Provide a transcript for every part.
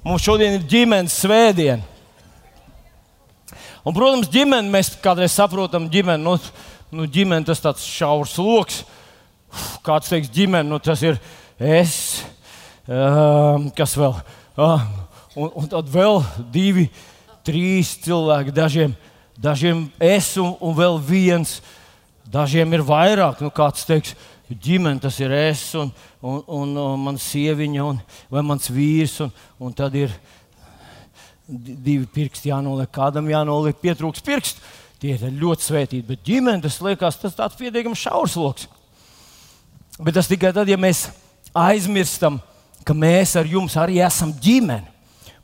Mums šodien ir ģimenes svētdiena. Un, protams, ģimene, mēs kādreiz saprotam, ģimene, nu, nu, ģimene tas tāds šaurs lokus. Kāds teiks, ģimene, nu, tas ir es, uh, kas vēl. Uh, un, un tad vēl divi, trīs cilvēki, dažiem, dažiem es un, un vēl viens, dažiem ir vairāk. Nu, kāds teiks, ģimene tas ir es un, un, un, un mans sieviņa un, vai mans vīrs, un, un tad ir divi pirksti jānoliek, kādam jānoliek, pietrūks pirkstu. Tie ir ļoti svētīti, bet ģimene tas liekas, tas tāds pietiekami šaurs lokus. Bet tas tikai tad, ja mēs aizmirstam, ka mēs ar jums arī esam ģimene.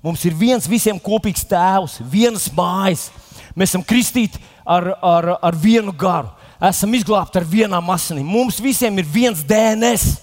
Mums ir viens visiem kopīgs tēvs, vienas mājas. Mēs esam kristīti ar, ar, ar vienu garu, esam izglābti ar vienām asinīm. Mums visiem ir viens DNS.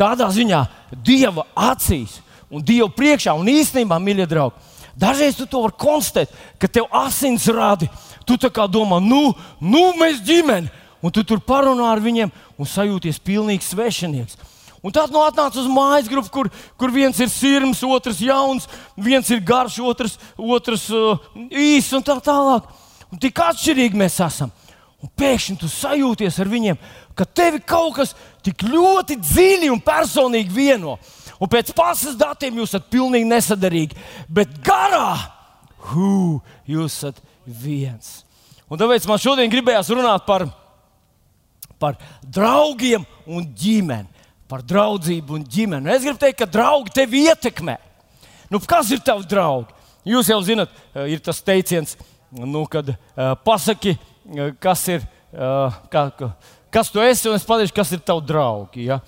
Tādā ziņā Dieva acīs un Dievu priekšā. Un īstenībā, mīļie draugi, dažreiz tu to vari konstatēt, ka tev asins rādi. Tu tā kā domā, nu, nu mēs ģimene, un tu tur parunā ar viņiem un sajūties pilnīgi svešinieks. Un tad nu, atnāca uz mājas grupu, kur, kur viens ir sirds, otrs jauns, viens ir garš, otrs, otrs uh, īss un tā tālāk. Un tik atšķirīgi mēs esam. Un pēkšņi tu sajūties ar viņiem, ka tevi kaut kas tik ļoti dziļi un personīgi vieno. Un pēc pasas datiem jūs esat pilnīgi nesadarīgi. Bet garā, hu, jūs esat viens. Un tāpēc man šodien gribējās runāt par, par draugiem un ģimeni. Par draudzību un ģimeni. Es gribu teikt, ka draugi tevi ietekmē. Nu, kas ir tavs draugs? Jūs jau zinat, eh, ir tas teiciens, nu, kad uh, pasaki, kas ir, uh, kā, kas tu esi, un es pateikšu, kas ir tavs draugs. Ja?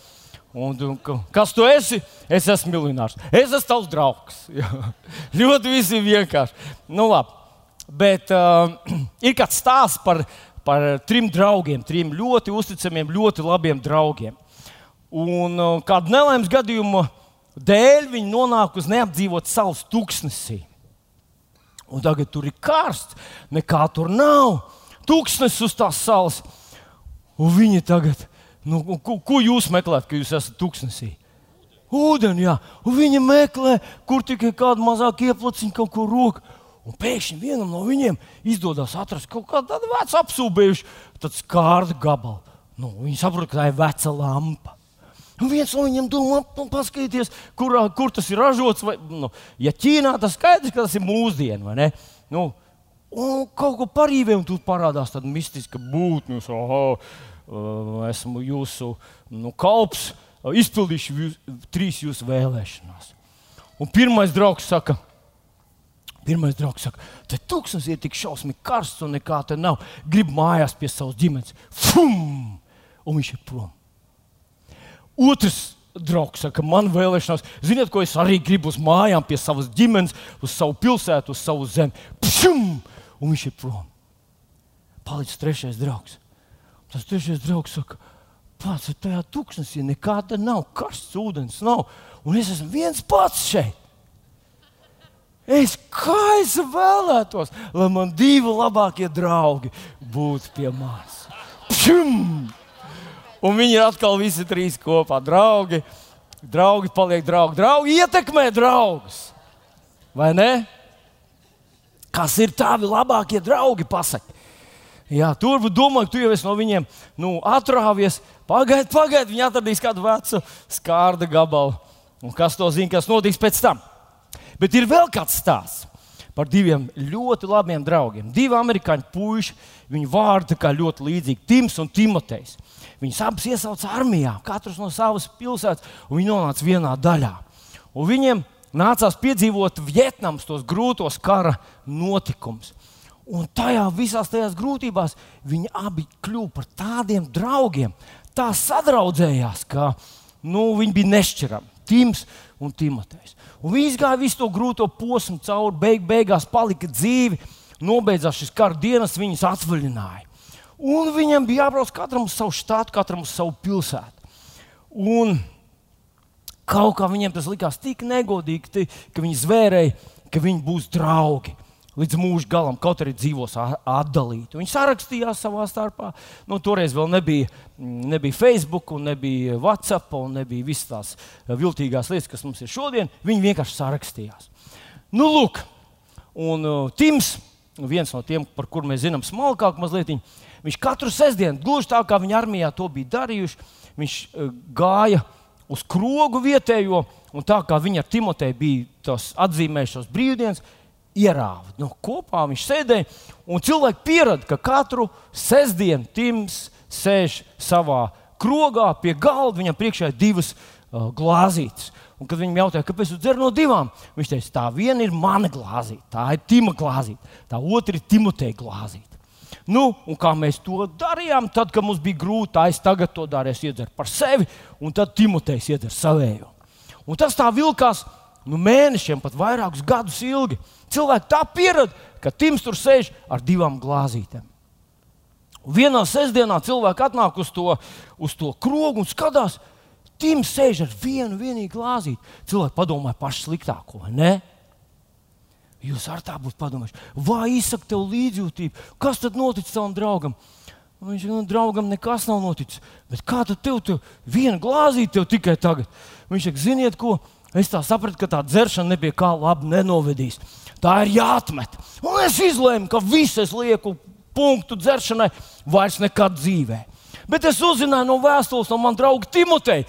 Un, un, kas tu esi? Es esmu miljonārs. Es esmu tavs draugs. ļoti visi vienkārši. Nu, labi. Bet uh, ir kāds stāsts par, par trim draugiem, trim ļoti uzticamiem, ļoti labiem draugiem. Un uh, kādu nelaimes gadījumu dēļ viņi nonāk uz neapdzīvotu salas tūkstnesī. Un tagad tur ir karsts, nekā tur nav. Tūkstnesis uz tās salas. Un viņi tagad Nu, ko, ko jūs meklējat, kad jūs esat tuksnesī? Ūdeni, jā, un viņi meklē, kur tikai kāda mazāka ieplaciņa, kaut kur roka. Un pēkšņi vienam no viņiem izdodas atrast kaut kādu tādu vecu apsūdzējušu skārdu gabalu. Nu, viņi saprot, ka tā ir veca lampa. Un viens no viņiem domā, nu, paskatieties, kur, kur tas ir ražots. Vai, nu, ja Ķīnā tas skaidrs, ka tas ir mūsdienu, vai ne? Nu, un kaut ko parīvē, un tur parādās tāda mistiska būtne. Nu, esmu jūsu nu, kalps, izpildīšu jūs, trīs jūsu vēlēšanās. Un pirmais draugs saka, Pirmais draugs saka, te tūkstoš ir tik šausmīgi karsts un nekā te nav. Gribu mājās pie savas ģimenes. Fum! Un viņš ir prom. Otrs draugs saka, man vēlēšanās, ziniet, ko es arī gribu uz mājām, pie savas ģimenes, uz savu pilsētu, uz savu zemi. Pšum! Un viņš ir prom. Palicis trešais draugs. Tas trešais draugs saka, pats ir tajā tūkstnesī, nekāda nav, karsts ūdens nav, un es esmu viens pats šeit. Es kā es vēlētos, lai man divi labākie draugi būtu pie manis. Pšum! Un viņi ir atkal visi trīs kopā. Draugi, draugi paliek draugi. Draugi ietekmē draugus. Vai ne? Kas ir tavi labākie draugi? Pasaki. Jā, tur domāju, ka tu jau esi no viņiem nu, atrāvies. Pagaidiet, pagaidiet, viņi atradīs kādu vecu skārda gabalu. Un kas to zina, kas notiks pēc tam? Bet ir vēl kāds stāsts par diviem ļoti labiem draugiem. Divi amerikāņu puiši, viņu vārdi ļoti līdzīgi - Tims un Timotejs. Viņus abus iesauca armijā, katrs no savas pilsētas, un viņi nonāca vienā daļā. Un viņiem nācās piedzīvot Vietnamas tos grūtos kara notikumus. Un tajā visās tajās grūtībās viņi abi kļuvu par tādiem draugiem. Tā sadraudzējās, ka nu, viņi bija nešķirami. Tims un Timotejs. Un viņi gāja visu to grūto posmu cauri, beig, beigās palika dzīvi. Nobeidzās šis kara dienas, viņus atvaļināja. Un viņam bija jābrauc katram uz savu štātu, katram uz savu pilsētu. Un kaut kā viņiem tas likās tik negodīgi, ka viņi zvērēja, ka viņi būs draugi līdz mūža galam, kaut arī dzīvos atdalīti. Viņi sarakstījās savā starpā. Nu, toreiz vēl nebija, nebija Facebook, nebija WhatsApp, un nebija visas tās viltīgās lietas, kas mums ir šodien. Viņi vienkārši sarakstījās. Nu, lūk, un uh, Tims, viens no tiem, par kuriem mēs zinām smalkāk, mazliet, viņš katru sestdienu, gluži tā kā viņa armijā to bija darījuši, viņš uh, gāja uz krogu vietējo, un tā kā viņa ar Timoteju bija atzīmējušos brīvdienas ierāva. Nu, kopā viņš sēdēja, un cilvēki pierada, ka katru sestdienu Tims sēž savā krogā pie galda, viņam priekšā ir divas uh, glāzītes. Un, kad viņam jautāja, kāpēc jūs dzerat no divām, viņš teica, tā viena ir mana glāzīte, tā ir Tima glāzīte, tā otra ir Timoteja glāzīte. Nu, un kā mēs to darījām, tad, kad mums bija grūti, es tagad to darīju, iedzeru par sevi, un tad Timotejs iedzer savējo. Un tas tā vilkās nu, mēnešiem, pat vairākus gadus ilgi. Cilvēki tā pierada, ka Tims tur sēž ar divām glāzītēm. Un vienā sestdienā cilvēki atnāk uz to, uz to krogu un skatās, Tims sēž ar vienu vienīgu glāzīti. Cilvēki padomāja pašu sliktāko, vai ne? Jūs ar tā būtu padomājuši, vai izsaka tev līdzjūtību, kas tad noticis tavam draugam? Viņš teica, nu, draugam nekas nav noticis. Bet kā tad tev, tev viena glāzīte tev tikai tagad? Viņš teica, ziniet, ko? Es tā sapratu, ka tā dzeršana nebija kā labi nenovedīs. Tā ir jāatmet. Un es izlēmu, ka visu es lieku punktu dzeršanai vairs nekad dzīvē. Bet es uzzināju no vēstules no mana drauga Timoteja,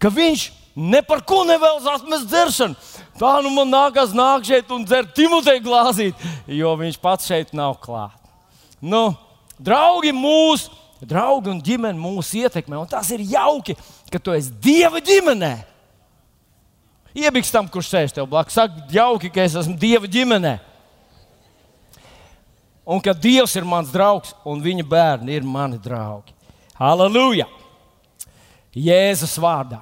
ka viņš ne par ko nevēlas atmest dzeršanu. Tā nu man nākas nāk šeit un dzert Timoteja glāzīt, jo viņš pats šeit nav klāts. Nu, draugi mūs, draugi un ģimene mūs ietekmē, un tas ir jauki, ka tu esi Dieva ģimenē. Iebiks tam, kurš sēž tev blakus. Saka, jauki, ka es esmu Dieva ģimenē. Un ka Dievs ir mans draugs, un viņa bērni ir mani draugi. Halleluja! Jēzus vārdā.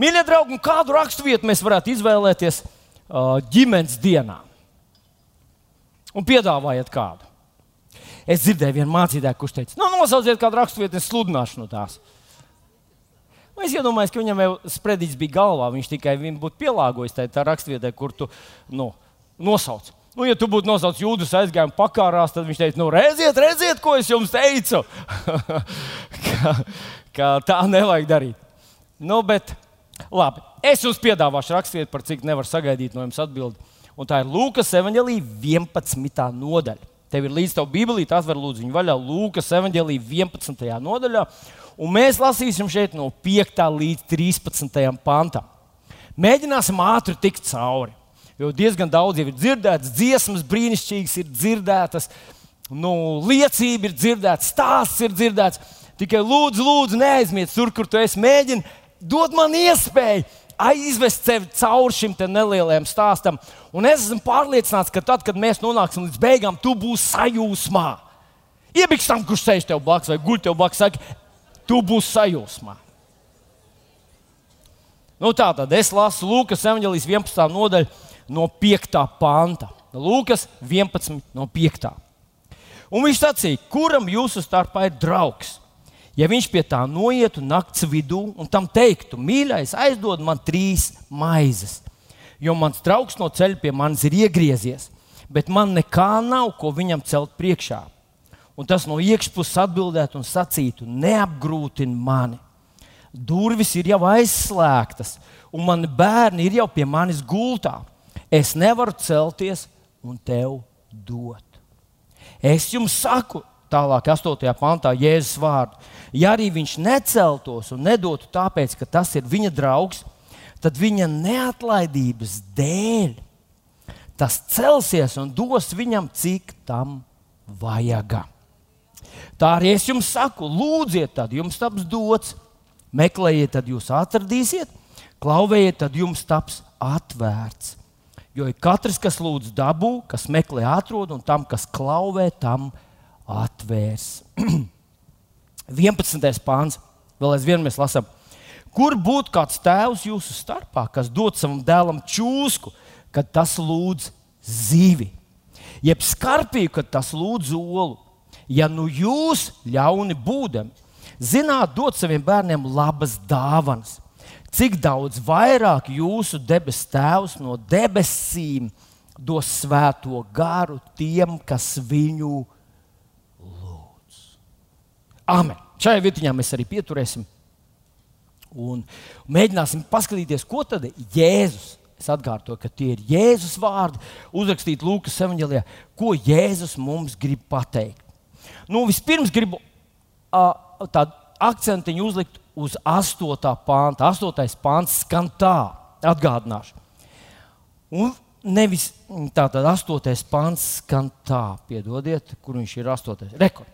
Mīļie draugi, kādu raksturvietu mēs varētu izvēlēties uh, ģimenes dienā? Un piedāvājiet kādu. Es dzirdēju vienu mācītāju, kurš teica, nu, nosauciet kādu raksturvietu, es sludināšu no tās. Nu, es iedomājos, ka viņam jau sprediķis bija galvā. Viņš tikai būtu pielāgojis tai raksturvietai, kur tu nu, nosauc. Nu, ja tu būtu nosaucis jūdas aizgājumu pakārās, tad viņš teica, nu, redziet, redziet, ko es jums teicu. ka, tā nevajag darīt. Nu, bet, labi, es jums piedāvāšu raksturvietu, par cik nevar sagaidīt no jums atbildēt. Un tā ir Lūkas evanģelī 11. nodaļa. Tev ir līdz tev Bībelī, tas var lūdzu viņu vaļā Lūkas evanģelī 11. nodaļā. Un mēs lasīsim šeit no 5. līdz 13. pantam. Mēģināsim ātri tikt cauri. Jo diezgan daudz jau ir dzirdēts, dziesmas brīnišķīgas ir dzirdētas, nu, liecība ir dzirdēta, stāsts ir dzirdēts. Tikai lūdzu, lūdzu, neaizmirst tur, kur tu esi. Mēģini dot man iespēju izvest sevi cauri šim nelielajam stāstam. Un es esmu pārliecināts, ka tad, kad mēs nonāksim līdz beigām, tu būsi sajūsmā. Iebiks tam, kurš sēž tev blakus vai guļ tev blakus, saka, tu būsi sajūsmā. Nu, tā tad es lasu Lūkas evanģelijas 11. nodaļu no 5. panta. Lūkas 11. no 5. Un viņš sacīja, kuram jūsu starpā ir draugs? Ja viņš pie tā noietu nakts vidū un tam teiktu, mīļais, aizdod man trīs maizes, jo mans draugs no ceļa pie manis ir iegriezies, bet man nekā nav, ko viņam celt priekšā un tas no iekšpuses atbildētu un sacītu: neapgrūtini mani. Durvis ir jau aizslēgtas, un mani bērni ir jau pie manis gultā. Es nevaru celties un tev dot. Es jums saku, tālāk, 8. pantā, Jēzus vārdu. Ja arī viņš neceltos un nedotu tāpēc, ka tas ir viņa draugs, tad viņa neatlaidības dēļ tas celsies un dos viņam, cik tam vajag. Tā arī es jums saku, lūdziet, tad jums taps dots, meklējiet, tad jūs atradīsiet, klauvējiet, tad jums taps atvērts. Jo ir katrs, kas lūdz dabū, kas meklē, atrod, un tam, kas klauvē, tam atvērs. 11. pāns, vēl aizvien mēs lasām. Kur būtu kāds tēvs jūsu starpā, kas dod savam dēlam čūsku, kad tas lūdz zīvi, jeb skarpīju, kad tas lūdz olu? ja nu jūs, ļauni būdami, zināt dot saviem bērniem labas dāvanas, cik daudz vairāk jūsu debes tēvs no debesīm dos svēto garu tiem, kas viņu. Amen. Šajā vietā mēs arī pieturēsim un mēģināsim paskatīties, ko tad Jēzus. Es atgādāju, ka tie ir Jēzus vārdi, uzrakstīti Lūkas evanģēlijā, ko Jēzus mums grib pateikt. Nu, vispirms gribu uh, tādu akcentiņu uzlikt uz 8. pānta. 8. pāns skan tā, atgādināšu. Un nevis tātad 8. pāns skan tā, piedodiet, kur viņš ir 8. rekord.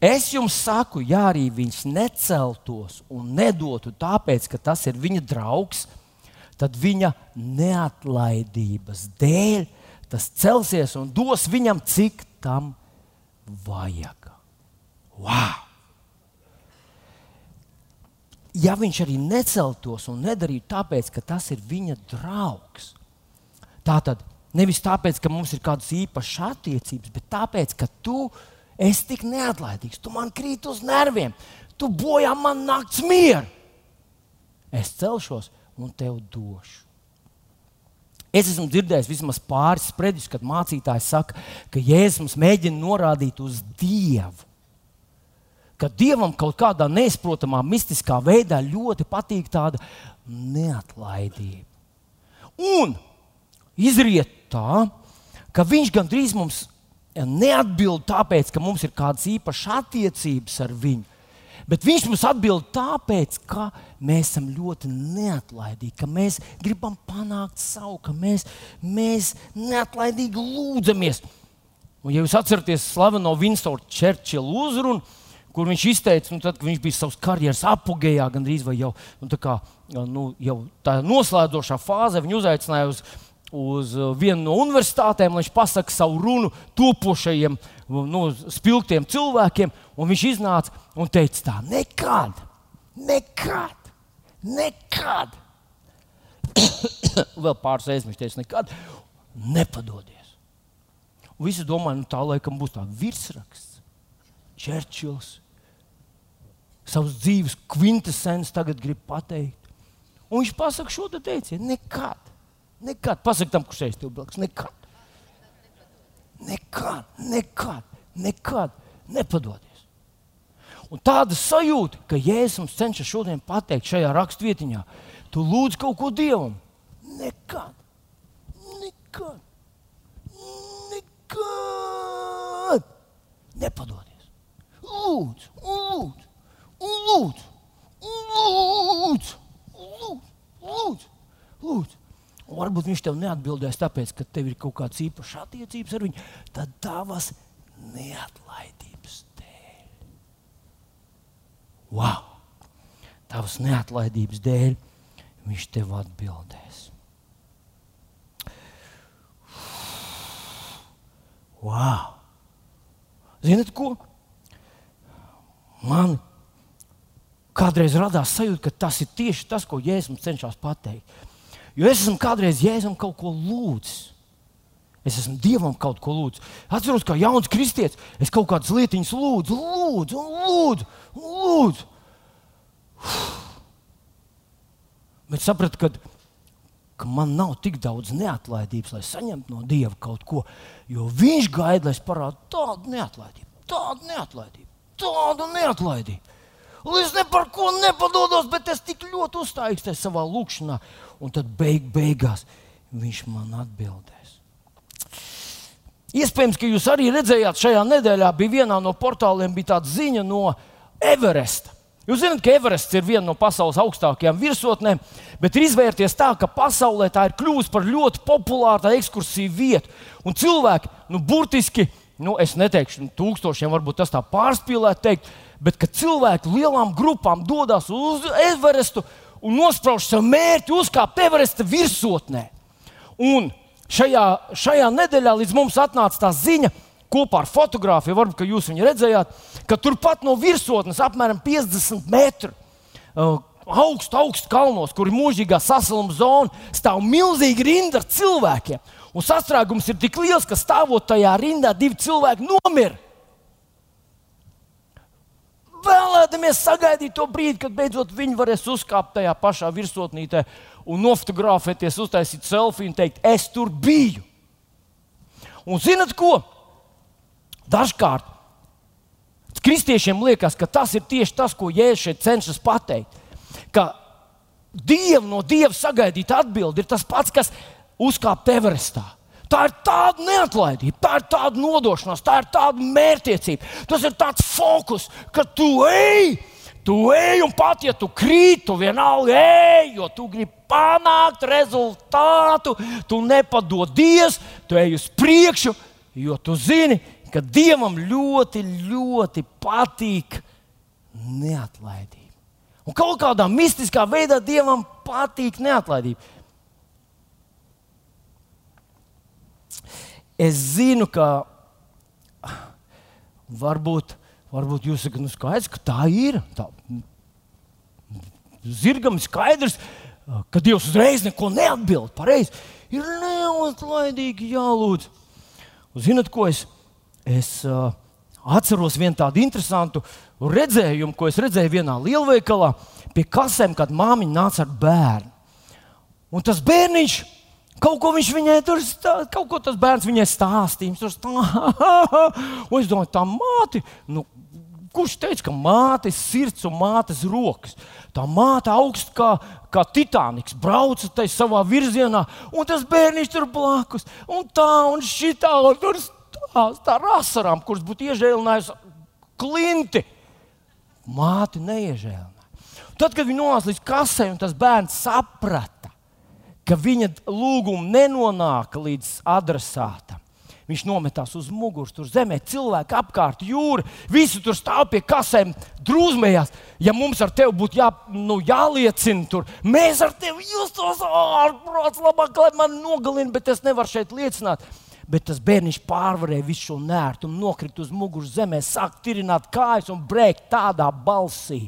Es jums saku, ja arī viņš neceltos un nedotu tāpēc, ka tas ir viņa draugs, tad viņa neatlaidības dēļ tas celsies un dos viņam, cik tam vajag. Wow! Ja viņš arī neceltos un nedarītu tāpēc, ka tas ir viņa draugs, tā tad nevis tāpēc, ka mums ir kādas īpašas attiecības, bet tāpēc, ka tu esi Es tik neatlaidīgs, tu man krīt uz nerviem, tu bojā man nakts mieru. Es celšos un tev došu. Es esmu dzirdējis vismaz pāris sprediķus, kad mācītājs saka, ka Jēzus mums mēģina norādīt uz Dievu. Ka Dievam kaut kādā neizprotamā, mistiskā veidā ļoti patīk tāda neatlaidība. Un izriet tā, ka Viņš gandrīz mums neatbild tāpēc, ka mums ir kādas īpašas attiecības ar viņu. Bet viņš mums atbild tāpēc, ka mēs esam ļoti neatlaidīgi, ka mēs gribam panākt savu, ka mēs, mēs neatlaidīgi lūdzamies. Un, ja jūs atceraties slaveno Winstona Churchill uzrunu, kur viņš izteica, nu, tad, kad viņš bija savas karjeras apgājā, gandrīz vai jau, nu, kā, nu, jau tā noslēdzošā fāzē, viņš uzaicināja uz uz uh, vienu no universitātēm, lai viņš pasakā savu runu topošajiem, nu, spilgtiem cilvēkiem. Viņš iznāca un teica, tā nekad, nekad, nekad. Vēl pāris reizes viņš teica, nekad nepadodies. Un visi domāja, nu, tā laikam būs tāds virsraksts, Čērčils. Savas dzīves kvintessence tagad grib pateikt. Un viņš pasakā šo te teicienu, nekad. Nekad. Pasaki tam, kurš šeit tev blakus. Nekad. Nekad, nekad, nekad nepadodies. Un tāda sajūta, ka Jēzus mums cenšas šodien pateikt šajā raksturvietiņā, tu lūdz kaut ko Dievam. Nekad, nekad, nekad nepadodies. Lūdzu, lūdzu, lūdzu, lūdzu, lūdzu, lūdzu. lūdzu. Un varbūt viņš tev neatbildēs, tāpēc, ka tev ir kaut kādas īpašas attiecības ar viņu, tad tavas neatlaidības dēļ. Wow! Tavas neatlaidības dēļ viņš tev atbildēs. Wow! Ziniet, ko? Man kādreiz radās sajūta, ka tas ir tieši tas, ko Jēzus cenšas pateikt. Jo es esmu kādreiz Jēzum kaut ko lūdzis. Es esmu Dievam kaut ko lūdzis. Atceros, kā jauns kristietis, es kaut kādas lietiņas lūdzu, lūdzu, lūdzu. lūdzu. Bet sapratu, ka, ka man nav tik daudz neatlaidības, lai saņemtu no Dieva kaut ko. Jo Viņš gaida, lai es parādītu tādu neatlaidību, tādu neatlaidību, tādu neatlaidību. Un es ne par ko nepadodos, bet es tik ļoti uzstājos savā lūkšanā. Un tad beig, beigās viņš man atbildēs. Iespējams, ka jūs arī redzējāt, šajā nedēļā bija vienā no portāliem tāda ziņa no Everesta. Jūs zināt, ka Everests ir viena no pasaules augstākajām virsotnēm, bet ir izvērties tā, ka pasaulē tā ir kļuvusi par ļoti populāru ekskursiju vietu. Un cilvēki, nu, burtiski, nu, es neteikšu, nu, tūkstošiem, varbūt tas tā pārspīlēt teikt, bet ka cilvēki lielām grupām dodas uz Everestu un nosprauž sev mērķi uzkāpt Everesta virsotnē. Un šajā, šajā nedēļā līdz mums atnāca tā ziņa, kopā ar fotografiju, varbūt jūs viņu redzējāt, ka turpat no virsotnes, apmēram 50 metru uh, augstu, augstu kalnos, kur ir mūžīgā sasiluma zona, stāv milzīga rinda ar cilvēkiem. Un sastrēgums ir tik liels, ka stāvot tajā rindā, divi cilvēki nomira vēlēdamies sagaidīt to brīdi, kad beidzot viņi varēs uzkāpt tajā pašā virsotnītē un nofotografēties, uztaisīt selfiju un teikt, es tur biju. Un zinat ko? Dažkārt kristiešiem liekas, ka tas ir tieši tas, ko Jēzus šeit cenšas pateikt. Ka Dievu no Dieva sagaidīt atbildi ir tas pats, kas uzkāpt Everestā. Tā ir tāda neatlaidība, tā ir tāda nodošanās, tā ir tāda mērķtiecība. Tas ir tāds fokus, ka tu ej, tu ej un pat ja tu krīt, tu vienalga ej, jo tu gribi panākt rezultātu, tu nepadodies, tu ej uz priekšu, jo tu zini, ka Dievam ļoti, ļoti patīk neatlaidība. Un kaut kādā mistiskā veidā Dievam patīk neatlaidība. Es zinu, ka varbūt, varbūt jūs sakat, nu skaidrs, ka tā ir. Tā, zirgam ir skaidrs, ka Dievs uzreiz neko neatbild. Pareizi. Ir neatlaidīgi jālūdz. Zinat, ko es, es uh, atceros vienu tādu interesantu redzējumu, ko es redzēju vienā lielveikalā pie kasēm, kad māmiņa nāca ar bērnu. Un tas bērniņš Kaut ko viņš viņai tur stāstīja, kaut ko tas bērns viņai stāstīja. Viņš tur stāstīja, un es domāju, tā māte, nu, kurš teica, ka mātes sirds un mātes rokas. Tā māte augsts kā, kā Titaniks, brauca tajā savā virzienā, un tas bērniņš tur blakus, un tā, un šitā, un tur stāsta ar asarām, kuras būtu iežēlinājusi klinti. Māte neiežēlināja. Tad, kad viņi nonāca līdz kasei, un tas bērns saprata, ka viņa lūguma nenonāk līdz adresātam. Viņš nometās uz muguras, tur zemē, cilvēki apkārt, jūra. Visi tur stāv pie kasēm, drūzmējās. Ja mums ar tevi būtu jā, nu, jāliecina, tur mēs ar tevi justos ārprāts, labāk, lai man nogalina, bet es nevaru šeit liecināt. Bet tas bērniņš pārvarēja visu šo nērtu un nokrita uz muguras zemē, sāk tirināt kājas un brēkt tādā balsī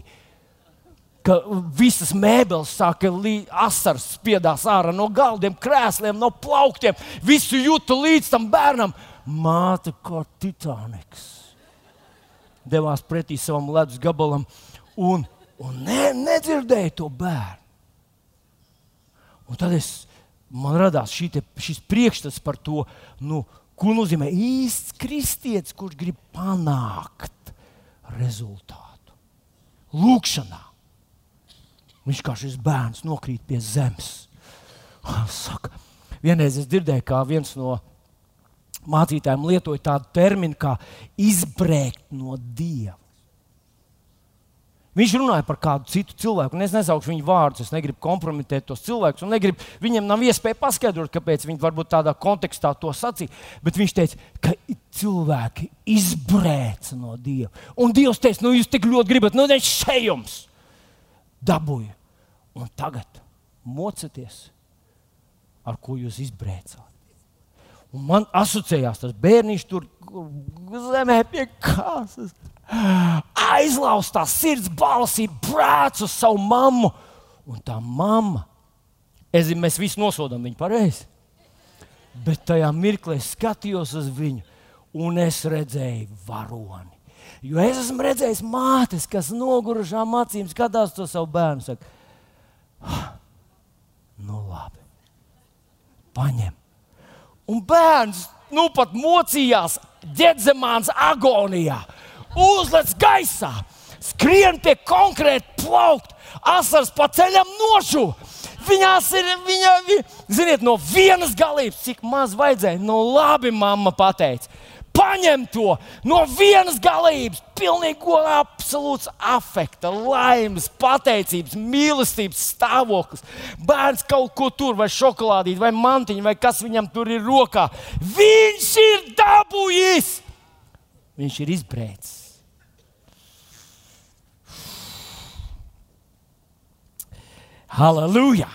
ka visas mēbeles sāka asaras spiedās ārā no galdiem, krēsliem, no plauktiem. Visu jūtu līdz tam bērnam. Māte kā Titaniks devās pretī savam ledus gabalam un, un ne, nedzirdēja to bērnu. Un tad es, man radās te, šis priekšstats par to, nu, ko nozīmē īsts kristietis, kurš grib panākt rezultātu. Lūkšanā. Viņš kā šis bērns nokrīt pie zemes. Saka, vienreiz es dzirdēju, kā viens no mācītājiem lietoja tādu terminu kā izbrēkt no dieva. Viņš runāja par kādu citu cilvēku, un es nesaukšu viņu vārdus. Es negribu kompromitēt tos cilvēkus, un negribu, viņiem nav iespēja paskaidrot, kāpēc viņi varbūt tādā kontekstā to sacīja. Bet viņš teica, ka cilvēki izbrēca no dieva. Un Dievs teica, nu jūs tik ļoti gribat, nu viņš šeit jums dabūju. Un tagad mocieties, ar ko jūs izbrēcāt. Un man asociējās tas bērniņš tur zemē pie kāsas. Aizlaustā sirds balsī brēc uz savu mammu. Un tā mamma, es zinu, mēs visi nosodām viņu pareizi. Bet tajā mirklī skatījos uz viņu, un es redzēju varoni. Jo es esmu redzējis mātes, kas nogurušām acīm skatās to savu bērnu. Saka, ah, nu labi, paņem. Un bērns nu pat mocījās ģēdzemāns agonijā, uzlec gaisā, skrien pie konkrēta plaukta, asars pa ceļam nošūta. Viņās ir, viņa, viņa, ziniet, no vienas galības, cik maz vajadzēja. Nu, labi, mamma pateica paņem to no vienas galības, pilnīgi absolūts afekta, laimes, pateicības, mīlestības stāvoklis. Bērns kaut ko tur, vai šokolādīt, vai mantiņu, vai kas viņam tur ir rokā. Viņš ir dabūjis! Viņš ir izbrēcis. Halleluja!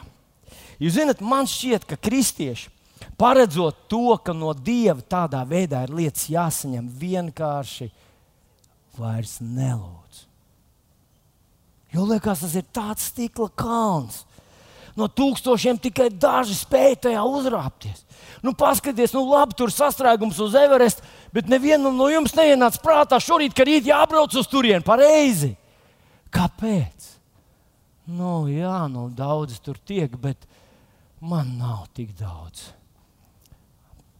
Jūs zināt, man šķiet, ka kristieši paredzot to, ka no Dieva tādā veidā ir lietas jāsaņem vienkārši, vairs nelūdz. Jo liekas, tas ir tāds stikla kalns. No tūkstošiem tikai daži spēja tajā uzrāpties. Nu, paskatieties, nu, labi, tur sastrēgums uz Everest, bet nevienam no jums neienāca prātā šorīt, ka rīt jābrauc uz turieni pareizi. Kāpēc? Nu, jā, nu, daudz tur tiek, bet man nav tik daudz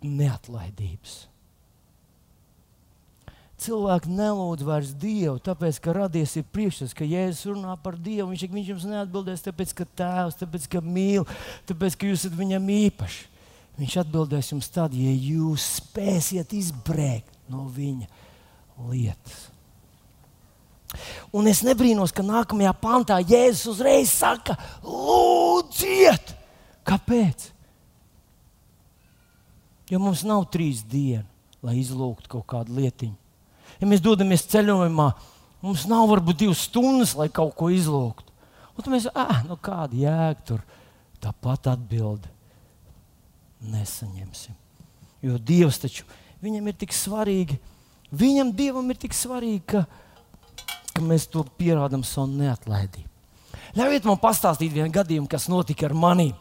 neatlaidības. Cilvēki nelūdz vairs Dievu, tāpēc, ka radies ir priekšstats, ka Jēzus runā par Dievu. Viņš, viņš jums neatbildēs, tāpēc, ka Tēvs, tāpēc, ka mīl, tāpēc, ka jūs esat viņam īpaši. Viņš atbildēs jums tad, ja jūs spēsiet izbrēkt no viņa lietas. Un es nebrīnos, ka nākamajā pantā Jēzus uzreiz saka, lūdziet! Kāpēc? Jo mums nav trīs dienas, lai izlūgtu kaut kādu lietiņu. Ja mēs dodamies ceļojumā, mums nav varbūt divas stundas, lai kaut ko izlūgtu. Un tad mēs, ah, nu kāda jēga tur tāpat atbildēt nesaņemsim. Jo Dievs taču viņam ir tik svarīgi, viņam Dievam ir tik svarīgi, ka, ka mēs to pierādām savu neatlaidību. Ļaujiet man pastāstīt vienu gadījumu, kas notika ar mani.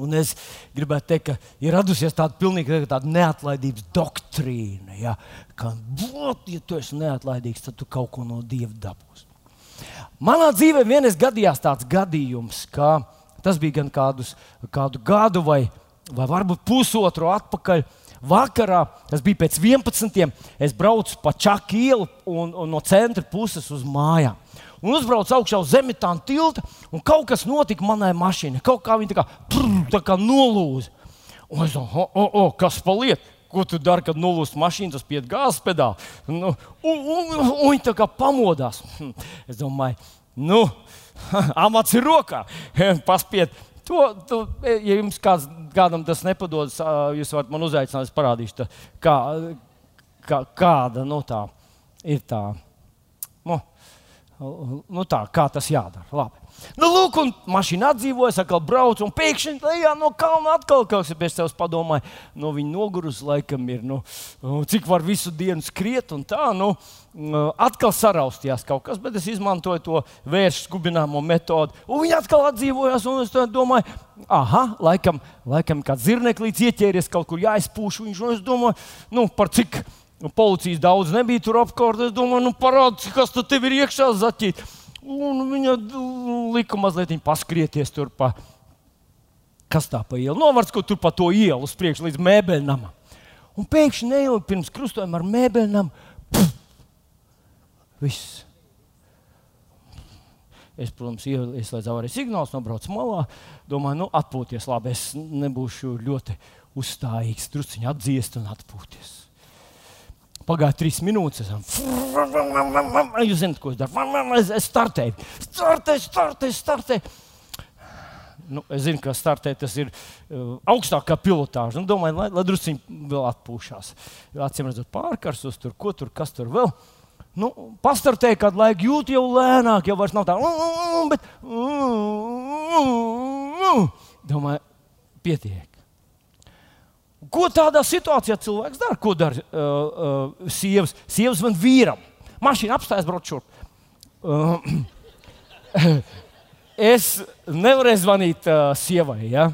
Un es gribētu teikt, ka ir radusies tāda pilnīga tāda neatlaidības doktrīna. Ja, ka, būt, ja tu esi neatlaidīgs, tad tu kaut ko no Dieva dabūsi. Manā dzīvē vienreiz gadījās tāds gadījums, ka tas bija gan kādus, kādu gadu vai, vai varbūt pusotru atpakaļ. Vakarā, tas bija pēc 11. es braucu pa Čaku ielu un, un no centra puses uz mājām un uzbraucu augšā uz zemitāna tilta, un kaut kas notika manai mašīnai. Kaut kā viņa tā kā, prr, tā kā nolūza. Un es domāju, oh, oh, oh, kas paliek? Ko tu dari, kad nolūst mašīnu, tas piet gāzes pedāli? Nu, un, un, un, un viņi tā kā pamodās. Hm, es domāju, nu, amats ir rokā. Paspiet. To, to, ja jums kāds, kādam tas nepadodas, jūs varat man uzaicināt, es parādīšu, tā, kā, kā, kāda nu, tā ir tā. Nu, nu tā, kā tas jādara. Labi. Nu, lūk, un mašīna atdzīvojas, atkal brauc, un pēkšņi lejā no kalna atkal kaut kas bez sevis padomāja. No viņa nogurus laikam ir, nu, cik var visu dienu skriet, un tā, nu, atkal saraustījās kaut kas, bet es izmantoju to vēršu skubināmo metodi. Un viņi atkal atdzīvojās, un es domāju, ah, laikam, laikam kāds zirneklīts ieķēries kaut kur jāizpūš. Viņš, un es domāju, nu, par cik Nu, policijas daudz nebija tur apkārt. Es domāju, nu, parādi, kas tur ir iekšā zaķīt. Un viņa lika mazliet paskrieties tur pa. Kas tā pa ielu? Novārds, ko tur pa to ielu uz priekšu līdz mēbeļnam. Un pēkšņi neilgi pirms krustojuma ar mēbeļnam. Viss. Es, protams, ieslēdzu avārijas signālus, nobraucu malā. Domāju, nu, atpūties labi. Es nebūšu ļoti uzstājīgs, drusciņā atdziest un atpūties. Pagāja trīs minūtes. Jūs zināt, ko es daru? Es startēju, startēju, startēju. startēju. Nu, es zinu, ka startēt tas ir uh, augstākā pilotāža. Nu, domāju, lai, lai druskuļi vēl atpūšās. Acīm redzot, pārkarsos tur, ko tur, kas tur vēl. Nu, pastartēju kādu laiku, jūt jau lēnāk, jau vairs nav tā, bet domāju, pietiek. Ko tādā situācijā cilvēks dara? Ko dara uh, uh, sievas? Sievas man vīram. Mašīna apstājas šurp. Uh, es nevarēju zvanīt uh, sievai. Ja?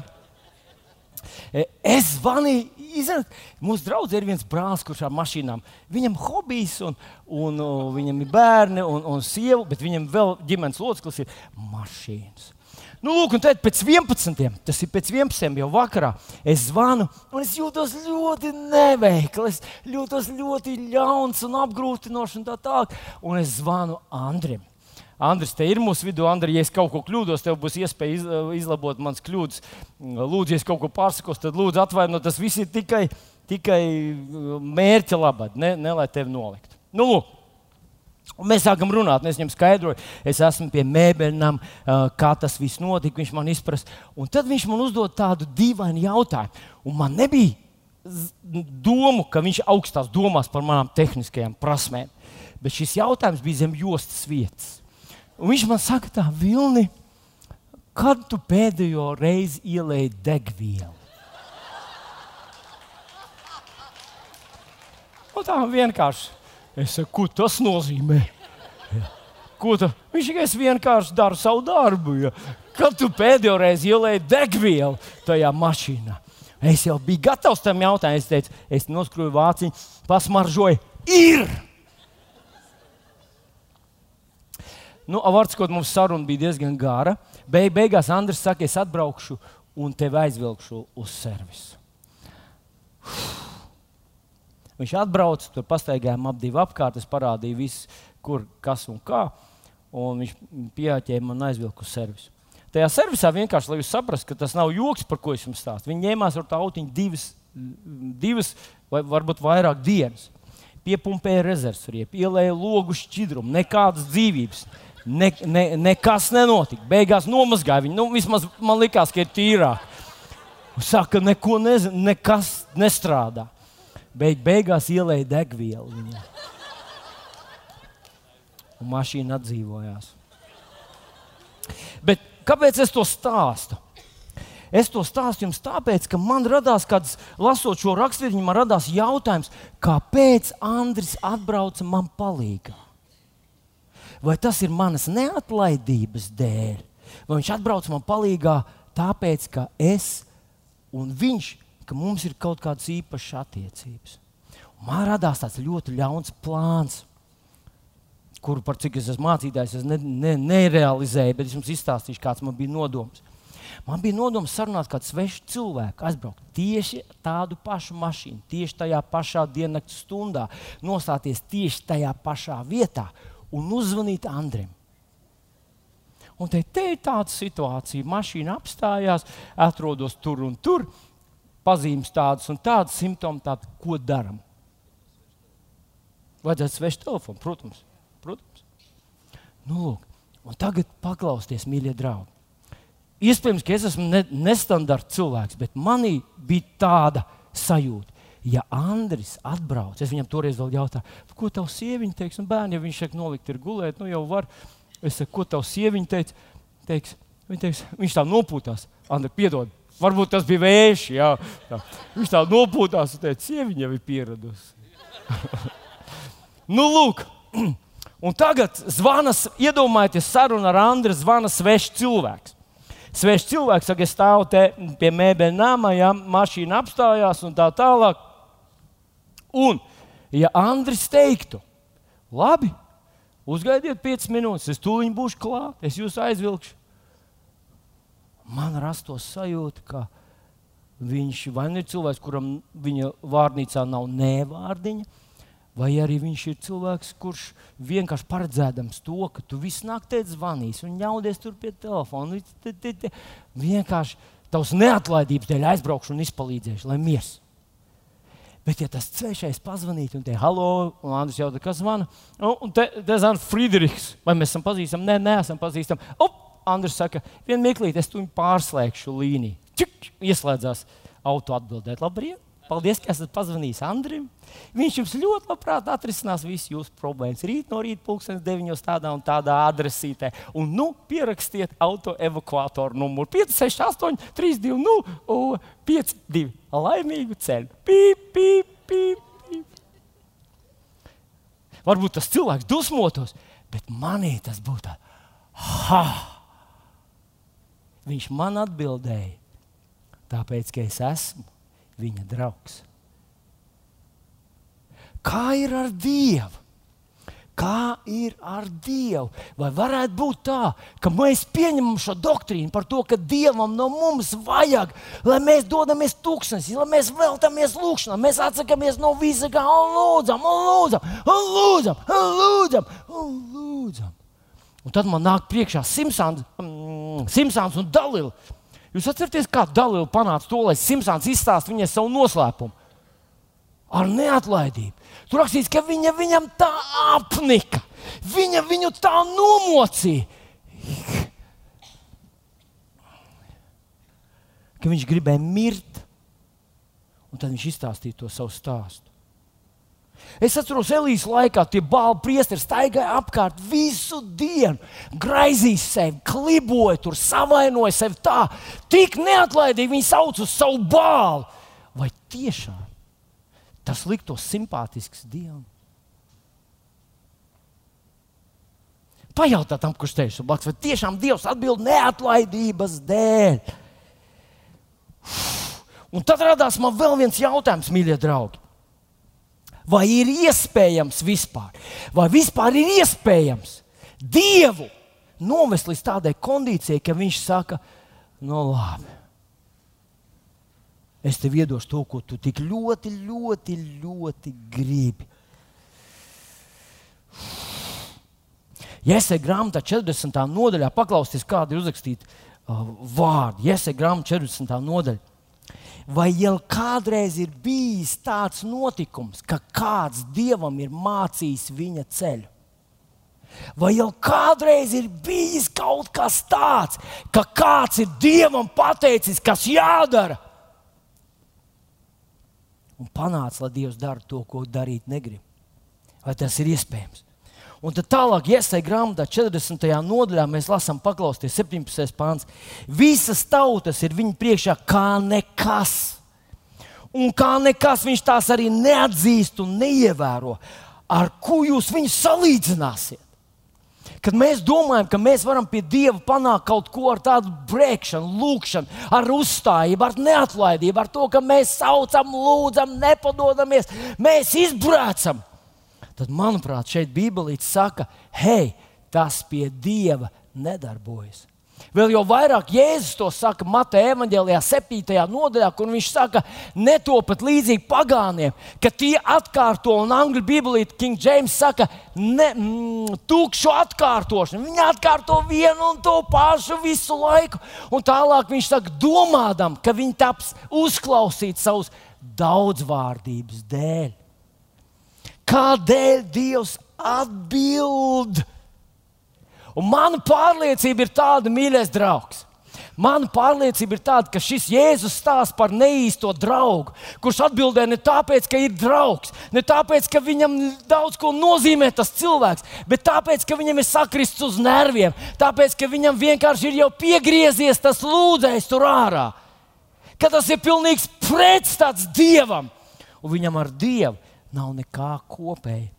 Es zvanīju, izrādīt, mūsu draugs ir viens brālis, kurš ar mašīnām. Viņam ir hobijs, un, un, un viņam ir bērni un, un sieva, bet viņam vēl ģimenes loceklis ir mašīnas. Nu, lūk, un tad pēc 11. tas ir pēc 11. jau vakarā. Es zvanu, un es jūtos ļoti neveikli. Es jūtos ļoti ļauns un apgrūtinošs un tā tālāk. Un es zvanu Andrim. Andris, te ir mūsu vidū. Andri, ja es kaut ko kļūdos, tev būs iespēja iz, izlabot manas kļūdas. Lūdzu, ja es kaut ko pārsakos, tad lūdzu atvainojiet. Tas viss ir tikai, tikai mērķa labad, ne, ne lai tevi noliktu. Nu, lūk. Un mēs sākam runāt, un es viņam skaidroju, es esmu pie mēbeļiem, kā tas viss notika. Viņš man izprast. Un tad viņš man uzdod tādu dīvainu jautājumu. Un man nebija domu, ka viņš augstās domās par manām tehniskajām prasmēm. Bet šis jautājums bija zem jostas vietas. Un viņš man saka, tā Vilni, kad tu pēdējo reizi ielēji degvielu? Un tā vienkārši Es saku, ko tas nozīmē? Ja. Ko tu? Viņš tikai vienkārši dara savu darbu. Ja. Kad tu pēdējo reizi ielēji degvielu tajā mašīnā? Es jau biju gatavs tam jautājumam. Es teicu, es noskrūju vāciņu, pasmaržoju. Ir! Nu, Avārds, mums saruna bija diezgan gara. Beig, beigās Andris saka, es atbraukšu un tevi aizvilkšu uz servisu. Viņš atbrauca, tur pastaigājām ap divu apkārt, es parādīju visu, kur, kas un kā. Un viņš pieķēra man un aizvilka uz servisu. Tajā servisā vienkārši, lai jūs saprastu, ka tas nav joks, par ko es jums stāstu. Viņi ņēmās ar tā autiņu divas, divas vai varbūt vairāk dienas. Piepumpēja rezervsriepu, ielēja logu šķidrumu, nekādas dzīvības. Ne, ne, nekas nenotika. Beigās nomazgāja viņu. Nu, vismaz man likās, ka ir tīrāk. Saka, neko nezinu, nekas nestrādā. Beig, beigās ielēja degvielu viņai. Un mašīna atdzīvojās. Bet kāpēc es to stāstu? Es to stāstu jums tāpēc, ka man radās, kad lasot šo raksturību, man radās jautājums, kāpēc Andris atbrauca man palīdzīgā? Vai tas ir manas neatlaidības dēļ, vai viņš atbrauca man palīdzīgā tāpēc, ka es un viņš, ka mums ir kaut kādas īpašas attiecības. Un man radās tāds ļoti ļauns plāns, kuru par cik es esmu mācītājs, es ne, ne, nerealizēju, bet es jums izstāstīšu, kāds man bija nodoms. Man bija nodoms sarunāt kādu svešu cilvēku, aizbraukt tieši tādu pašu mašīnu, tieši tajā pašā diennakts stundā, nostāties tieši tajā pašā vietā un uzzvanīt Andrim. Un te, te ir tāda situācija, mašīna apstājās, atrodos tur un tur, pazīmes tādas un tādas, simptomi tādi, ko darām. Vajadzētu svešu telefonu, protams. protams. Nu, lūk, un tagad paklausieties, mīļie draugi. Iespējams, ka es esmu ne, nestandarts cilvēks, bet manī bija tāda sajūta. Ja Andris atbrauc, es viņam toreiz vēl jautāju, ko tavs sieviņa teiks, un bērni, ja viņš šeit nolikt ir gulēt, nu jau var. Es saku, ko tavs sieviņa teica? Teiks, viņa teiks, viņš tā nopūtās. Andri, piedod, varbūt tas bija vējš. Jā, jā. Viņš tā nopūtās un teica, sieviņa jau ir pieradusi. nu, lūk. Un tagad zvanas, iedomājieties, saruna ar Andriu, zvana svešs cilvēks. Svešs cilvēks saka, es stāvu te pie mēbeļa nama, ja mašīna apstājās un tā tālāk. Un, ja Andris teiktu, labi, Uzgaidiet 5 minūtes, es tūlīt būšu klāt, es jūs aizvilkšu. Man rastos sajūta, ka viņš vai nu ir cilvēks, kuram viņa vārnīcā nav nevārdiņa, vai arī viņš ir cilvēks, kurš vienkārši paredzēdams to, ka tu visu naktī zvanīsi un ņaudies tur pie telefona. Vienkārši tavs neatlaidības dēļ aizbraukšu un izpalīdzēšu, lai miers. Bet, ja tas trešais pazvanītu un te halo, un Andris jautā, kas zvana, un te, te zvana Friedrichs, vai mēs esam pazīstami? Nē, neesam pazīstami. Op, Andris saka, vienu mirklīti, es tu pārslēgšu līniju. Čik, ieslēdzās auto atbildēt. Labrīt! Paldies, ka esat pazvanījis Andrim. Viņš jums ļoti labprāt atrisinās visas jūsu problēmas. Rīt no rīta, pulkstenis 9. tādā un tādā adresītē. Un nu pierakstiet auto evakuātoru numuru 568, 320, 52. Laimīgu ceļu! Pīp, pīp, pīp, pīp. Varbūt tas cilvēks dusmotos, bet manī tas būtu. Ha! Viņš man atbildēja, tāpēc, ka es esmu viņa draugs. Kā ir ar Dievu? Kā ir ar Dievu? Vai varētu būt tā, ka mēs pieņemam šo doktrīnu par to, ka Dievam no mums vajag, lai mēs dodamies tūkstnesī, lai mēs veltamies lūgšanā, mēs atsakāmies no visa, kā lūdzam, lūdzam, lūdzam, lūdzam, un lūdzam. Un tad man nāk priekšā Simpsons, mm, Simpsons un Dalila. Jūs atceraties, kā Dalila panāca to, lai Simpsons izstāsta viņai savu noslēpumu? Ar neatlaidību. Tur rakstīts, ka viņa viņam tā apnika, viņa viņu tā nomocīja. Ka viņš gribēja mirt, un tad viņš izstāstīja to savu stāstu. Es atceros, Elīzes laikā tie bāli priesteri staigāja apkārt visu dienu, graizīja sevi, kliboja, tur savainoja sevi tā, tik neatlaidīgi viņi sauc uz savu bālu. Vai tiešām tas liktos simpātisks dievam? Pajautā tam, kurš teiks, blakus, vai tiešām Dievs atbild neatlaidības dēļ. Un tad radās man vēl viens jautājums, mīļie draugi. Vai ir iespējams vispār, vai vispār ir iespējams Dievu novest līdz tādai kondīcijai, ka Viņš saka, no nu labi. es tev iedošu to, ko tu tik ļoti, ļoti, ļoti gribi. Jēzus grāmatā 40. nodaļā paklausties, kāda ir uzrakstīta uh, vārdi. Jēzus grāmatā 40. nodaļā. Vai jau kādreiz ir bijis tāds notikums, ka kāds dievam ir mācījis viņa ceļu? Vai jau kādreiz ir bijis kaut kas tāds, ka kāds ir dievam pateicis, kas jādara? Un panāca, lai Dievs dara to, ko darīt negrib. Vai tas ir iespējams? Un tad tālāk, iesaistīt grāmatā, 40. nodaļā, mēs lasām, paklausieties, 17. pāns. Visas tautas ir viņa priekšā kā nekas. Un kā nekas viņš tās arī neatzīst un neievēro. Ar ko jūs viņus salīdzināsiet? Kad mēs domājam, ka mēs varam pie Dieva panākt kaut ko ar tādu brēkšanu, lūgšanu, ar uzstājību, ar neatlaidību, ar to, ka mēs saucam, lūdzam, nepadodamies, mēs izbrācam tad, manuprāt, šeit Bībelīte saka, hei, tas pie Dieva nedarbojas. Vēl jau vairāk Jēzus to saka Mateja evanģēlijā, 7. nodaļā, kur viņš saka, netopat līdzīgi pagāniem, ka tie atkārto, un angļu bībelīte King James saka, ne, mm, tukšu atkārtošanu. Viņi atkārto vienu un to pašu visu laiku, un tālāk viņš saka, domādam, ka viņi taps uzklausīt savus daudzvārdības dēļ. Kādēļ Dievs atbild? Un mana pārliecība ir tāda, mīļais draugs. Mana pārliecība ir tāda, ka šis Jēzus stāsta par neīsto draugu, kurš atbildē ne tāpēc, ka ir draugs, ne tāpēc, ka viņam daudz ko nozīmē tas cilvēks, bet tāpēc, ka viņam ir sakrists uz nerviem, tāpēc, ka viņam vienkārši ir jau piegriezies tas lūdzējs tur ārā. Ka tas ir pilnīgs pretstats dievam, un viņam ar dievu nav nekā kopēja.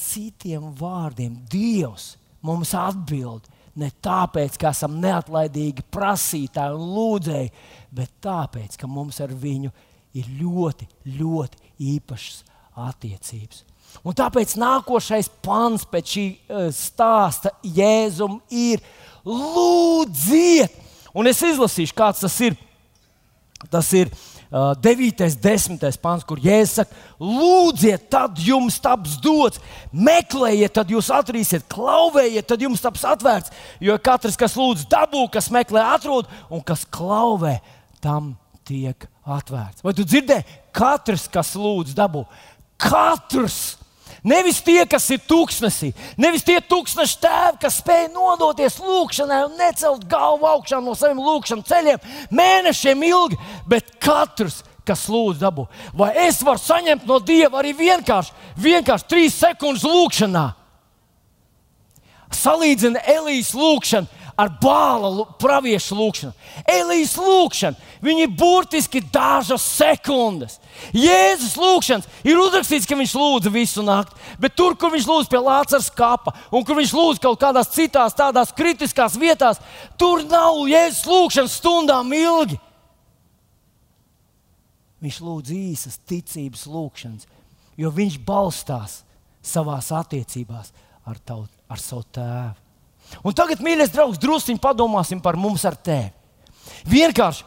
Citiem vārdiem, Dievs mums atbild ne tāpēc, ka esam neatlaidīgi prasītāji un lūdzēji, bet tāpēc, ka mums ar viņu ir ļoti, ļoti īpašas attiecības. Un tāpēc nākošais pants pēc šī uh, stāsta Jēzum ir lūdziet. Un es izlasīšu, kāds tas ir. Tas ir 9, 10 pāns, kur Jēzus saka, lūdziet, tad jums taps dots, meklējiet, tad jūs atradīsiet, klauvējiet, tad jums taps atvērts. Jo katrs, kas lūdz, dabū, kas meklē, atrod, un kas klauvē, tam tiek atvērts. Vai tu dzirdēji? Katrs, kas lūdz, dabū. Katrs! Nevis tie, kas ir tūkstnesī, nevis tie tūkstoši tēvi, kas spēj nodoties lūgšanai un necelt galvu augšā no saviem lūgšanas ceļiem mēnešiem ilgi, bet katrs, kas lūdz dabu. Vai es varu saņemt no Dieva arī vienkārši, vienkārši trīs sekundes lūgšanā? Salīdzina Elīzes lūgšanu ar bāla praviešu lūgšanu. Elīzes lūgšana, viņi ir burtiski dažas sekundes. Jēzus lūgšanas ir uzrakstīts, ka viņš lūdza visu nakti, bet tur, kur viņš lūdz pie Lācis kapa un kur viņš lūdz kaut kādās citās tādās kritiskās vietās, tur nav Jēzus lūgšanas stundām ilgi. Viņš lūdz īsas ticības lūgšanas, jo viņš balstās savās attiecībās ar, tavu, ar savu tēvu. Un tagad, mīļais draugs, druskuļi padomāsim par mums ar tevi. Vienkārši,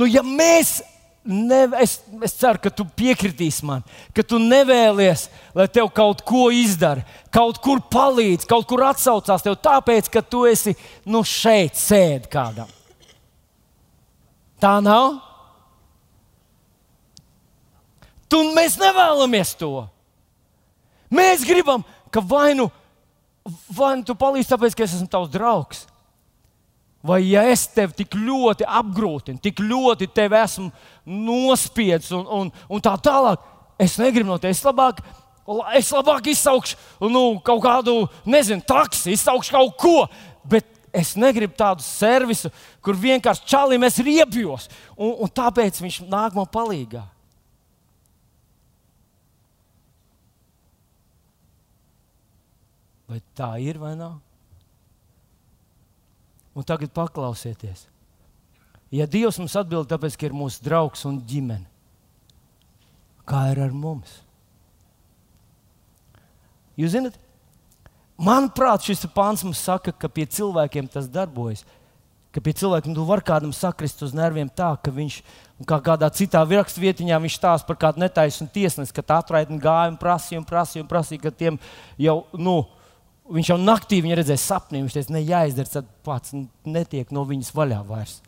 nu, ja mēs, ne, es, es ceru, ka tu piekritīsi man, ka tu nevēlies, lai tev kaut ko izdara, kaut kur palīdz, kaut kur atsaucās tev, tāpēc, ka tu esi nu, šeit, sēdi kādam. Tā nav. Tu, mēs nevēlamies to. Mēs gribam, ka vai nu vai tu palīdzi tāpēc, ka es esmu tavs draugs? Vai ja es tevi tik ļoti apgrūtinu, tik ļoti tevi esmu nospiedis un, un, un tā tālāk, es negribu no tevis labāk. Es labāk izsaukšu nu, kaut kādu, nezinu, taksi, izsaukšu kaut ko, bet es negribu tādu servisu, kur vienkārši čalim es riebjos, un, un tāpēc viņš nāk man palīdzīgā. Vai tā ir vai nav? Un tagad paklausieties. Ja Dievs mums atbild, tāpēc, ka ir mūsu draugs un ģimene, kā ir ar mums? Jūs zināt, manuprāt, šis pāns mums saka, ka pie cilvēkiem tas darbojas ka pie cilvēka nu, var kādam sakrist uz nerviem tā, ka viņš kā kādā citā rakstvietiņā viņš stāsta par kādu netaisnu tiesnesi, ka tā atraitni gāja un prasīja un prasīja un prasīja, ka tiem jau, nu, viņš jau naktī viņa redzēja sapnī, viņš teica, ne jāizdara, tad pats netiek no viņas vaļā vairs.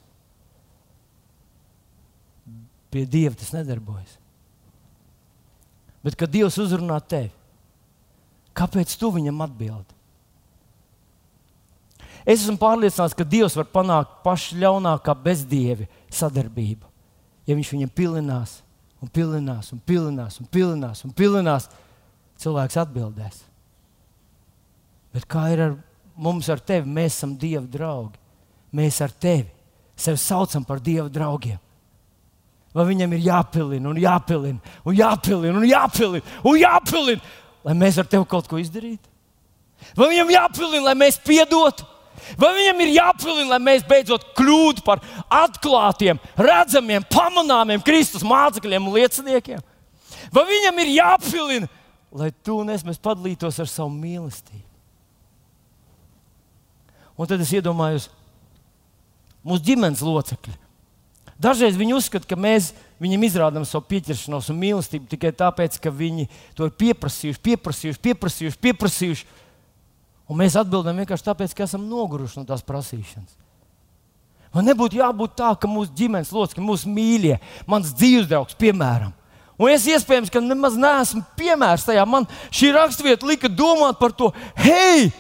Pie Dieva tas nedarbojas. Bet, kad Dievs uzrunā tevi, kāpēc tu viņam atbildi? Es esmu pārliecināts, ka Dievs var panākt pašu ļaunākā bezdievi sadarbību. Ja viņš viņam pilinās, un pilinās, un pilinās, un pilinās, un pilinās, cilvēks atbildēs. Bet kā ir ar mums, ar tevi? Mēs esam Dieva draugi. Mēs ar tevi sevi saucam par Dieva draugiem. Vai viņam ir jāpilina, un jāpilina, un jāpilina, un jāpilina, un jāpilina, lai mēs ar tevi kaut ko izdarītu? Vai viņam jāpilina, lai mēs piedotu? Vai viņam ir jāpilina, lai mēs beidzot kļūtu par atklātiem, redzamiem, pamanāmiem Kristus mācekļiem un lieciniekiem? Vai viņam ir jāpilina, lai tu un es padalītos ar savu mīlestību? Un tad es iedomājos, mūsu ģimenes locekļi. Dažreiz viņi uzskata, ka mēs viņiem izrādām savu pieķeršanos un mīlestību tikai tāpēc, ka viņi to ir pieprasījuši, pieprasījuši, pieprasījuši. pieprasījuši Un mēs atbildam vienkārši tāpēc, ka esam noguruši no tās prasīšanas. Man nebūtu jābūt tā, ka mūsu ģimenes locekļi, mūsu mīļie, mans dzīves draugs, piemēram, Un es iespējams, ka nemaz neesmu piemērs tajā. Man šī raksturvieta lika domāt par to, hei,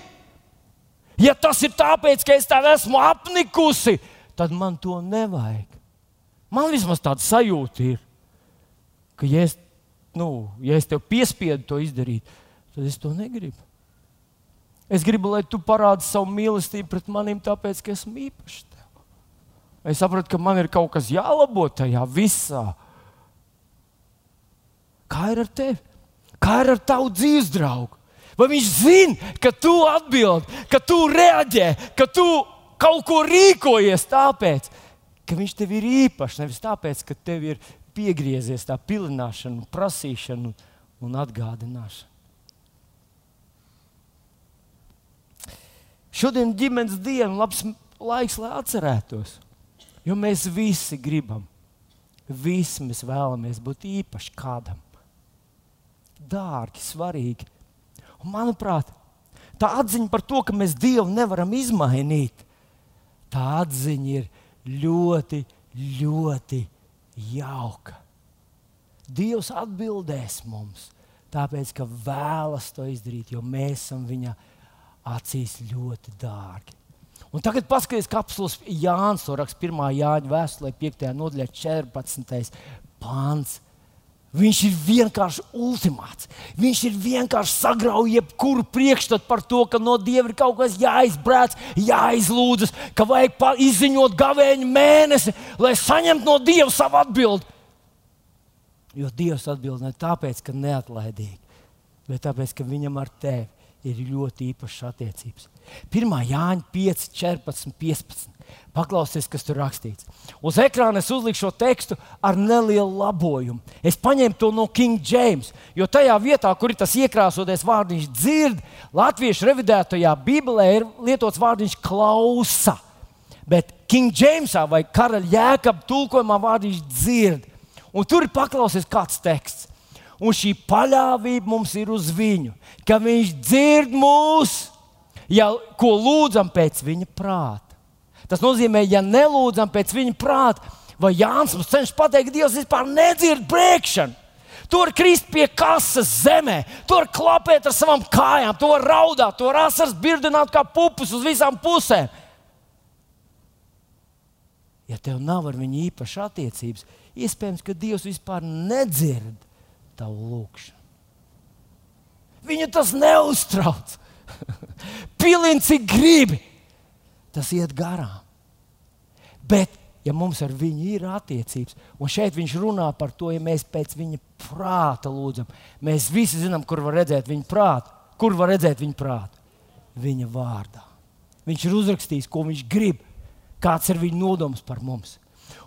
ja tas ir tāpēc, ka es tādu esmu apnikusi, tad man to nevajag. Man vismaz tāda sajūta ir, ka, ja es, nu, ja es tev piespiedu to izdarīt, tad es to negribu. Es gribu, lai tu parādi savu mīlestību pret maniem, tāpēc, ka esmu īpašs. Tev. Es saprotu, ka man ir kaut kas jālabo tajā visā. Kā ir ar tevi? Kā ir ar tavu dzīves draugu? Vai viņš zina, ka tu atbildi, ka tu reaģē, ka tu kaut ko rīkojies tāpēc, ka viņš tev ir īpašs, nevis tāpēc, ka tev ir piegriezies tā pilināšana, prasīšana un atgādināšana. Šodien ģimenes diena, labs laiks, lai atcerētos. Jo mēs visi gribam, visi mēs vēlamies būt īpaši kādam. Dārgi, svarīgi. Un, manuprāt, tā atziņa par to, ka mēs Dievu nevaram izmainīt, tā atziņa ir ļoti, ļoti jauka. Dievs atbildēs mums, tāpēc, ka vēlas to izdarīt, jo mēs esam viņa acīs ļoti dārgi. Un tagad paskatieties, kā apelsīns Jānis to raksta 1. Jāņa vēstulē, 5. nodaļā, 14. pāns. Viņš ir vienkārši ultimāts. Viņš ir vienkārši sagrauj jebkuru priekšstatu par to, ka no Dieva ir kaut kas jāizbrēc, jāizlūdzas, ka vajag izziņot gavēņu mēnesi, lai saņemtu no Dieva savu atbildi. Jo Dievs atbild ne tāpēc, ka neatlaidīgi, bet tāpēc, ka viņam ar tevi ir ļoti īpašas attiecības. 1. Jāņa 5, 14, 15. Paklausieties, kas tur rakstīts. Uz ekrāna es uzliku šo tekstu ar nelielu labojumu. Es paņēmu to no King James, jo tajā vietā, kur ir tas iekrāsoties vārdiņš dzird, latviešu revidētajā Bībelē ir lietots vārdiņš klausa. Bet King Jamesā vai Karaļa Jēkabā tulkojumā vārdiņš dzird. Un tur ir paklausies kāds teksts. Un šī paļāvība mums ir uz viņu, ka viņš dzird mūs, ja ko lūdzam pēc viņa prāta. Tas nozīmē, ja nelūdzam pēc viņa prāta, vai Jānis mums cenšas pateikt, Dievs vispār nedzird brēkšanu. Tur krist pie kases zemē, tur klapēt ar savām kājām, to raudāt, to asaras birdināt kā pupus uz visām pusēm. Ja tev nav ar viņu īpašas attiecības, iespējams, ka Dievs vispār nedzird tavu lūgšanu. Viņu tas neuztrauc. Pilnīgi cik gribi, tas iet garām. Bet, ja mums ar viņu ir attiecības, un šeit viņš runā par to, ja mēs pēc viņa prāta lūdzam, mēs visi zinām, kur var redzēt viņa prātu. Kur var redzēt viņa prātu? Viņa vārdā. Viņš ir uzrakstījis, ko viņš grib, kāds ir viņa nodoms par mums.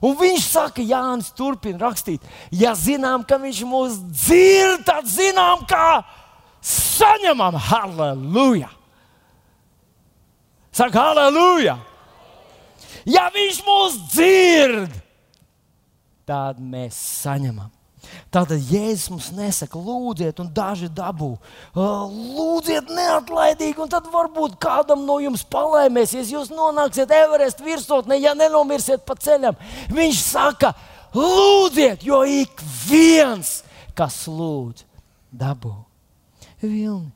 Un viņš saka, Jānis turpina rakstīt, ja zinām, ka viņš mūs dzird, tad zinām, kā saņemam halleluja. Saka, halleluja! Ja viņš mūs dzird, tad mēs saņemam. Tātad Jēzus mums nesaka, lūdziet, un daži dabū. Lūdziet, neatlaidīgi, un tad varbūt kādam no jums palēmēsies. Jūs nonāksiet Everest virsotnē, ja nenomirsiet pa ceļam. Viņš saka, lūdziet, jo ik viens, kas lūdz, dabū. Vilni,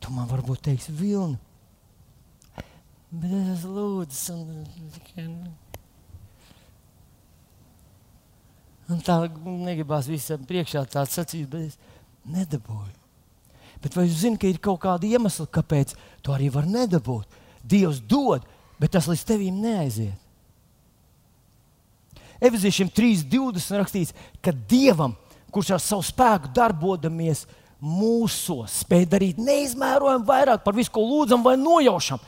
tu man varbūt teiksi, Vilni. Bet es lūdzu, un Un tā negribās visam priekšā tā sacīt, bet es nedabūju. Bet vai jūs zināt, ka ir kaut kāda iemesla, kāpēc to arī var nedabūt? Dievs dod, bet tas līdz tevīm neaiziet. Efeziešiem 3.20 rakstīts, ka Dievam, kurš ar savu spēku darbodamies mūsos, spēj darīt neizmērojami vairāk par visu, ko lūdzam vai nojaušam,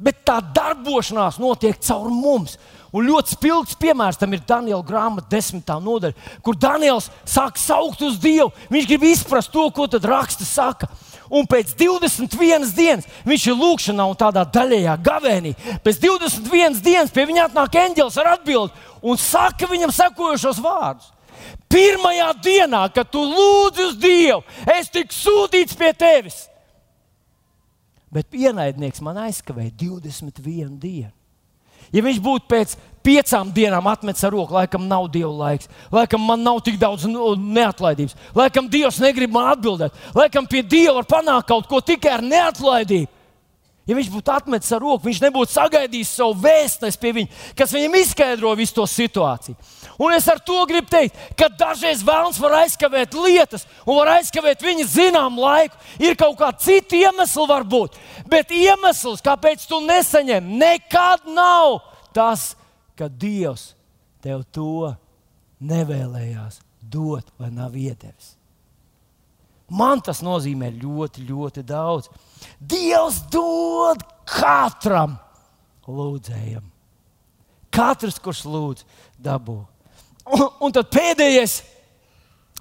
bet tā darbošanās notiek caur mums. Un ļoti spilgts piemērs tam ir Daniela grāmata, desmitā nodaļa, kur Daniels sāk saukt uz Dievu. Viņš grib izprast to, ko tad raksta saka. Un pēc 21 dienas viņš ir lūkšanā un tādā daļējā gavēnī. Pēc 21 dienas pie viņa atnāk eņģelis ar atbildi un saka viņam sekojošos vārdus. Pirmajā dienā, kad tu lūdzi uz Dievu, es tiku sūtīts pie tevis. Bet ienaidnieks man aizkavēja 21 dienu. Ja viņš būtu pēc piecām dienām atmetis ar roku, laikam nav dieva laiks, laikam man nav tik daudz neatlaidības, laikam Dievs negrib man atbildēt, laikam pie Dieva var panākt kaut ko tikai ar neatlaidību. Ja viņš būtu atmetis ar roku, viņš nebūtu sagaidījis savu vēstuli pie viņa, kas viņam izskaidro visu to situāciju. Un es ar to gribu teikt, ka dažreiz vēlams var aizkavēt lietas, un var aizkavēt viņa zināmu laiku. Ir kaut kādi citi iemesli, varbūt, bet iemesls, kāpēc tu nesaņem, nekad nav tas, ka Dievs tev to nevēlējās dot vai nav iedevis. Man tas nozīmē ļoti, ļoti daudz. Dievs dod katram lūdzējam. Katrs, kurš lūdz, dabū. Un, un tad pēdējais,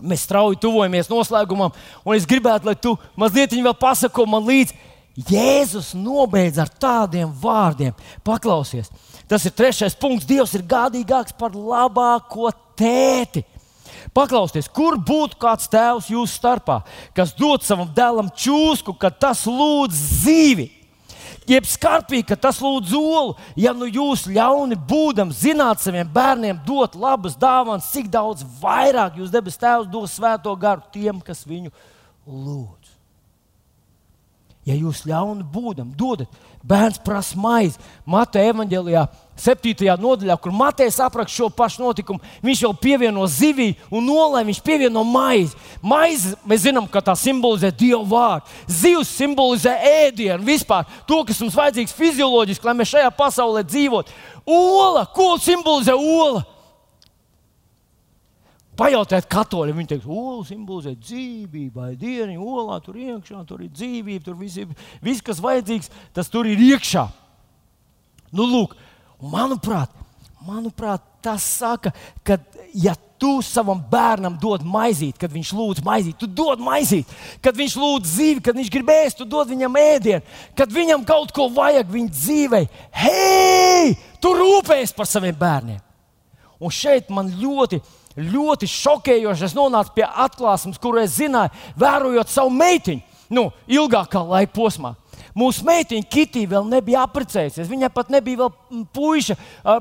mēs strauji tuvojamies noslēgumam, un es gribētu, lai tu mazliet vēl pasako man līdzi. Jēzus nobeidz ar tādiem vārdiem. Paklausies, tas ir trešais punkts. Dievs ir gādīgāks par labāko tēti. Paklausieties, kur būtu kāds tēvs jūsu starpā, kas dod savam dēlam čūsku, kad tas lūdz dzīvi. Jeb skarpīgi, ka tas lūdz olu, ja nu jūs ļauni būdam, zināt saviem bērniem dot labas dāvanas, cik daudz vairāk jūs debes tēvs dos svēto garu tiem, kas viņu lūdz. Ja jūs ļauni būdam, dodat, bērns prasa maizi. Mateja evanģēlijā, 7. nodaļā, kur Mateja apraksta šo pašu notikumu, viņš jau pievieno zivī un nolai, viņš pievieno maizi. Maizi mēs zinām, ka tā simbolizē Dieva vārdu. Zivs simbolizē ēdienu, vispār to, kas mums vajadzīgs fizioloģiski, lai mēs šajā pasaulē dzīvotu. Ola, ko simbolizē ola? Pajautājiet katoļiem, viņi teiks, olu simbolizē dzīvību, vai dienu, olā tur iekšā, tur ir dzīvība, tur viss, viss kas vajadzīgs, tas tur ir iekšā. Nu, lūk, manuprāt, manuprāt, tas saka, ka, ja tu savam bērnam dod maizīt, kad viņš lūdz maizīt, tu dod maizīt, kad viņš lūdz zīvi, kad viņš grib ēst, tu dod viņam ēdienu, kad viņam kaut ko vajag viņa dzīvei. Hei, tu rūpējies par saviem bērniem! Un šeit man ļoti ļoti šokējoši. Es nonācu pie atklāsmes, kuru es zināju, vērojot savu meitiņu nu, ilgākā laika posmā. Mūsu meitiņa Kitija vēl nebija apprecējusies. Viņai pat nebija vēl puika,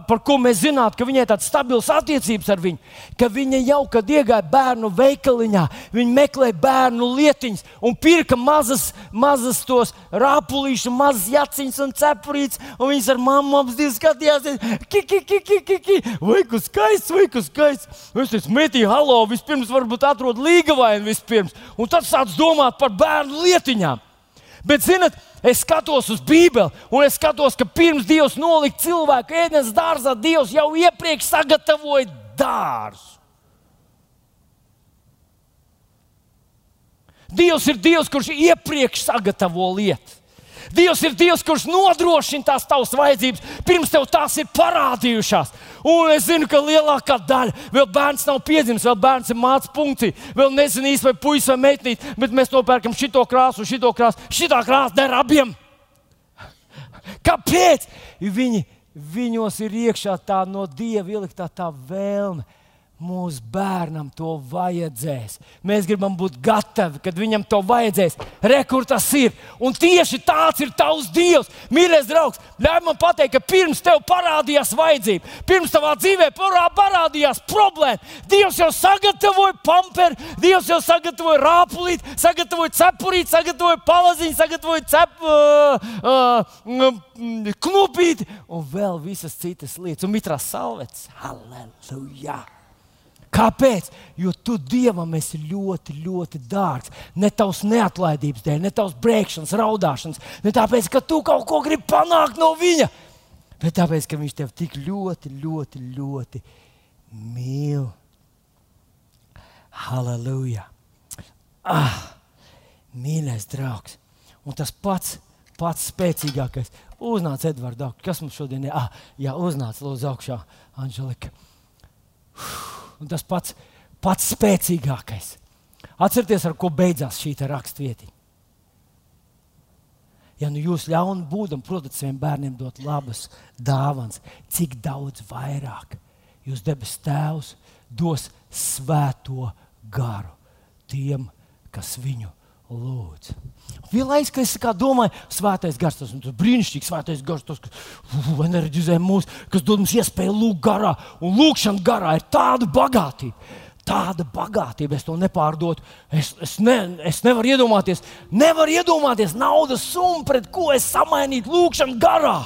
par ko mēs zinātu, ka viņai tādas stabilas attiecības ar viņu. Ka viņa jau, kad iegāja bērnu veikaliņā, viņa meklēja bērnu lietiņas un pirka mazas, mazas tos rāpulīšus, mazas jaciņas un cepurītes. Un viņas ar mammu apziņā skatījās, ki, ki, ki, ki, ki, ki. vai kas skaists, vai kas skaists. Es teicu, metīju, halo, vispirms varbūt atrod līgavainu vispirms. Un tad sāc domāt par bērnu lietiņām. Bet, zinot, es skatos uz Bībeli, un es skatos, ka pirms Dievs nolika cilvēku ēdienas dārzā, Dievs jau iepriekš sagatavoja dārzu. Dievs ir Dievs, kurš iepriekš sagatavo lietas. Dievs ir Dievs, kurš nodrošina tās tavas vajadzības, pirms tev tās ir parādījušās. Un es zinu, ka lielākā daļa vēl bērns nav piedzimis, vēl bērns ir mācīts punkti, vēl nezinu īsti vai puisis vai meitnīt, bet mēs nopērkam šito krāsu, šito krāsu, šitā krāsa der abiem. Kāpēc? Viņi, viņos ir iekšā tā no dieva ieliktā tā vēlme Mūsu bērnam to vajadzēs. Mēs gribam būt gatavi, kad viņam to vajadzēs. Rekur tas ir. Un tieši tāds ir tavs Dievs. Mīļais draugs, ļauj man pateikt, ka pirms tev parādījās vajadzība, pirms tavā dzīvē parādījās problēma, Dievs jau sagatavoja pamperi, Dievs jau sagatavoja rāpulīti, sagatavoja cepurīti, sagatavoja palaziņu, sagatavoja cep, uh, uh, knupīti un vēl visas citas lietas. Un mitrās salvetes. Halleluja! Kāpēc? Jo tu Dievam esi ļoti, ļoti dārgs. Ne tavs neatlaidības dēļ, ne tavs brēkšanas, raudāšanas, ne tāpēc, ka tu kaut ko gribi panākt no viņa, bet tāpēc, ka viņš tev tik ļoti, ļoti, ļoti mīl. Halleluja! Ah, mīļais draugs! Un tas pats, pats spēcīgākais. Uznāc, Edvards, kas mums šodien ir? Ah, jā, uznāc, lūdzu, augšā, Anželika. Uf un tas pats, pats spēcīgākais. Atcerieties, ar ko beidzās šī rakstvieta. Ja nu jūs ļauni būdam, protams, saviem bērniem dot labas dāvanas, cik daudz vairāk jūs debes Tēvs dos svēto garu tiem, kas viņu lūdz. Vienlaikus, kad es domāju, svētais gars, tas ir brīnišķīgs svētais gars, tas, kas enerģizē mūs, kas dod mums iespēju lūgt garā. Un lūkšana garā ir tāda bagātība. Tāda bagātība, es to nepārdotu. Es, es, ne, es nevaru iedomāties, nevaru iedomāties naudas summu, pret ko es samainītu lūkšanu garā.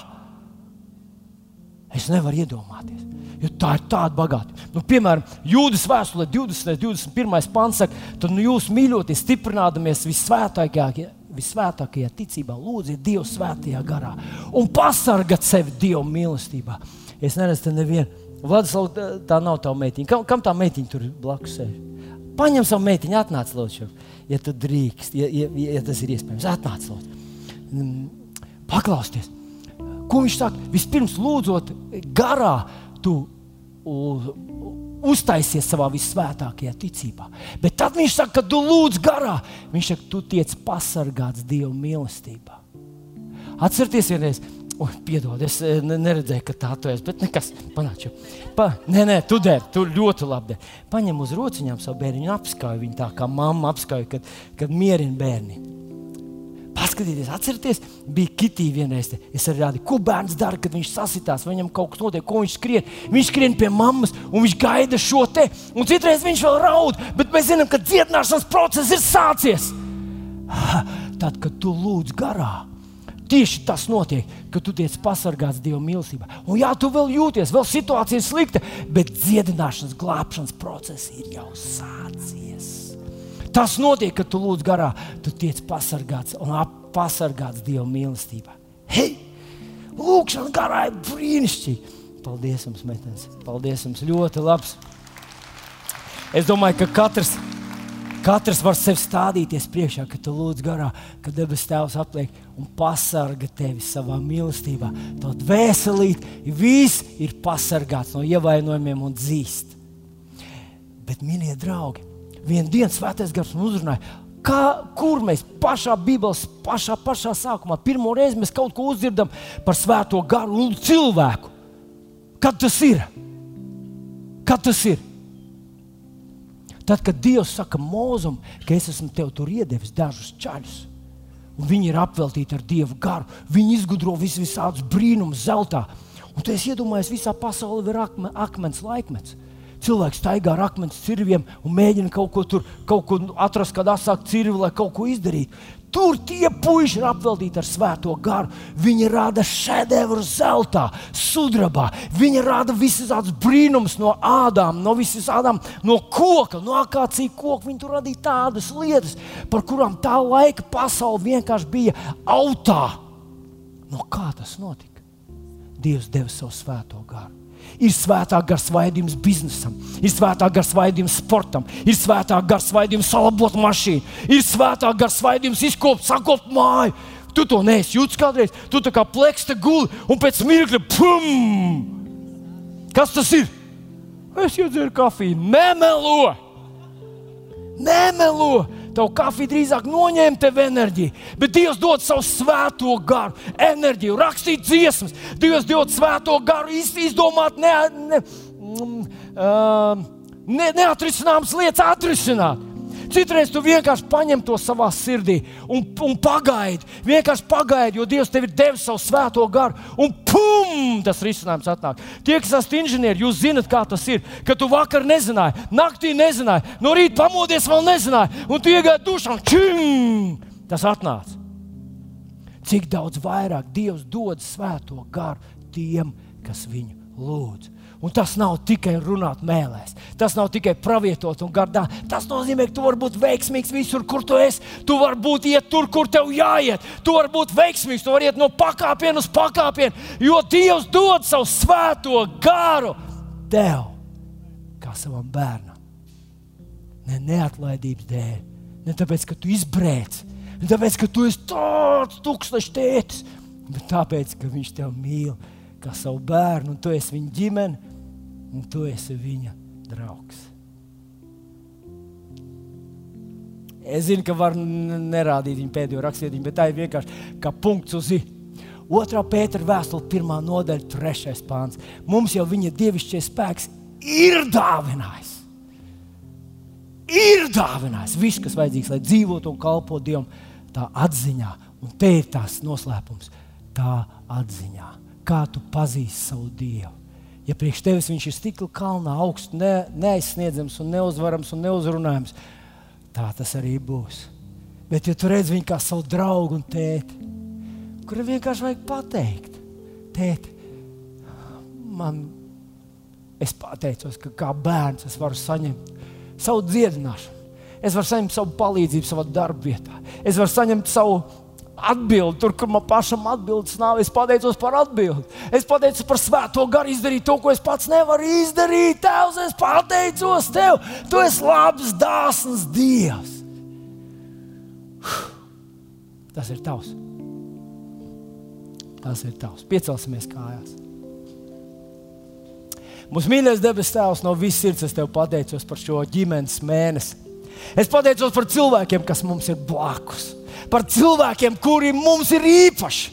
Es nevaru iedomāties. Jo tā ir tāda bagātība. Nu, piemēram, Jūdas vēstulē 20. un 21. pāns saka, tad nu, jūs mīļoties, stiprinādamies visvētākajā, visvētākajā ticībā, lūdziet Dievu svētajā garā un pasargāt sevi Dieva mīlestībā. Es neredzu, nevienu. Vladislav, tā nav tā meitiņa. Kam, kam tā meitiņa tur blakus sēž? Paņem savu meitiņu, atnāc, lūdzu, ja tu drīkst, ja, ja, ja tas ir iespējams. Atnāc, lūdzu. Mm, paklausieties, ko viņš saka. Vispirms lūdzot garā, tu uztaisies savā visvētākajā ticībā. Bet tad viņš saka, ka tu lūdz garā. Viņš saka, tu tiec pasargāts Dieva mīlestībā. Atcerieties, vienreiz, oh, piedod, es eh, neredzēju, ka tā tu esi, bet nekas, panāc. Pa, nē, nē, tu der, tu ļoti labi der. Paņem uz rociņām savu bērnu un apskauj viņu tā, kā mamma apskauj, kad, kad mierina bērnu. Paskatieties, atcerieties, bija Kitija vienreiz. Es arī rādīju, ko bērns dara, kad viņš sasitās, viņam kaut kas notiek, ko viņš skrien. Viņš skrien pie mammas un viņš gaida šo te. Un citreiz viņš vēl raud, bet mēs zinām, ka dziedināšanas process ir sācies. Tad, kad tu lūdz garā, tieši tas notiek, ka tu tiec pasargāts Dieva mīlestībā. Un jā, tu vēl jūties, vēl situācija ir slikta, bet dziedināšanas, glābšanas process ir jau sācies. Tas notiek, kad tu lūdz garā, tu tiec pasargāts un pasargāts Dieva mīlestībā. Hei! Lūkšana garā ir brīnišķīga. Paldies jums, meitenes. Paldies jums. Ļoti labs. Es domāju, ka katrs, katrs var sev stādīties priekšā, ka tu lūdz garā, ka debesu Tēvs apliek un pasarga tevi savā mīlestībā. Tad veselīt, viss ir pasargāts no ievainojumiem un dzīst. Bet, mīļie draugi, Vienu dienu svētais gars man uzrunāja. Kā, kur mēs pašā Bībeles, pašā, pašā sākumā, pirmo reizi kaut ko uzdzirdam par svēto garu un cilvēku? Kad tas ir? Kad tas ir? Tad, kad Dievs saka mūzum, ka es esmu tev tur iedevis dažus ceļus, un viņi ir apveltīti ar Dieva garu, viņi izgudro vis visādus brīnumus zeltā. Un tu iedomājies, visā pasaulē ir akme, akmens laikmets cilvēks staigā ar akmens cirviem un mēģina kaut ko tur kaut ko atrast, kādā asākā cirvi, lai kaut ko izdarītu. Tur tie puiši ir apveltīti ar svēto garu. Viņi rada šedevru zeltā, sudrabā. Viņi rada visādus brīnumus no ādām, no visām no koka, no akācija koka. Viņi tur radīja tādas lietas, par kurām tā laika pasaule vienkārši bija autā. No kā tas notika? Dievs deva savu svēto garu. Ir svētā gara svaidījums biznesam, ir svētā gara svaidījums sportam, ir svētā gara svaidījums salabot mašīnu, ir svētā gara svaidījums izkopt, sakopt māju. Tu to neesi jūtis kādreiz, tu tā kā plakste guli un pēc mirkļa pum! Kas tas ir? Es iedzēru kafiju, nemelo! Nemelo! Tavu kafiju drīzāk noņēma tev enerģiju, bet Dievs dod savu svēto garu, enerģiju, rakstīt dziesmas. Dievs dod svēto garu, izdomāt ne, ne, mm, uh, ne, neatrisināmas lietas, atrisināt. Citreiz tu vienkārši paņem to savā sirdī un, un pagaidi. Vienkārši pagaidi, jo Dievs tev ir devis savu svēto garu, un pum! Tas risinājums atnāk. Tie, kas esat inženieri, jūs zinat, kā tas ir. Kad tu vakar nezināji, naktī nezināji, no rīta pamodies vēl nezināji, un tu iegāji dušā, un čim! Tas atnāca. Cik daudz vairāk Dievs dod svēto garu tiem, kas viņu lūdz. Un tas nav tikai runāt mēlēs, tas nav tikai pravietot un gardā. Tas nozīmē, ka tu vari būt veiksmīgs visur, kur tu esi. Tu vari būt iet tur, kur tev jāiet. Tu vari būt veiksmīgs, tu vari iet no pakāpiena uz pakāpienu, jo Dievs dod savu svēto garu tev, kā savam bērnam. Ne neatlaidības dēļ, ne tāpēc, ka tu izbrēc, ne tāpēc, ka tu esi tāds tukšs tētis, bet tāpēc, ka viņš tev mīl kā savu bērnu, un tu esi viņa ģimene un tu esi viņa draugs. Es zinu, ka var nerādīt viņa pēdējo rakstījumu, bet tā ir vienkārši kā punkts uz īņa. Otrā pētera vēstule, pirmā nodaļa, trešais pāns. Mums jau viņa dievišķais spēks ir dāvinājis. Ir dāvinājis viss, kas vajadzīgs, lai dzīvotu un kalpotu Dievam, tā atziņā. Un te ir tās noslēpums, tā atziņā, kā tu pazīsti savu Dievu ja priekš tevis viņš ir stikla kalnā, augsts, ne, neaizsniedzams, un neuzvarams un neuzrunājams, tā tas arī būs. Bet, ja tu redz viņu kā savu draugu un tēti, kuram vienkārši vajag pateikt, tēti, man, es pateicos, ka kā bērns es varu saņemt savu dziedināšanu. Es varu saņemt savu palīdzību savā darbvietā. Es varu saņemt savu atbildi tur, kur man pašam atbildes nav. Es pateicos par atbildi. Es pateicos par svēto garu izdarīt to, ko es pats nevaru izdarīt. Tēvs, es pateicos tev. Tu esi labs, dāsns Dievs. Tas ir tavs. Tas ir tavs. Piecelsimies kājās. Mūsu mīļais debes Tēvs, no visas sirds es tev pateicos par šo ģimenes mēnesi. Es pateicos par cilvēkiem, kas mums ir blakus par cilvēkiem, kuri mums ir īpaši.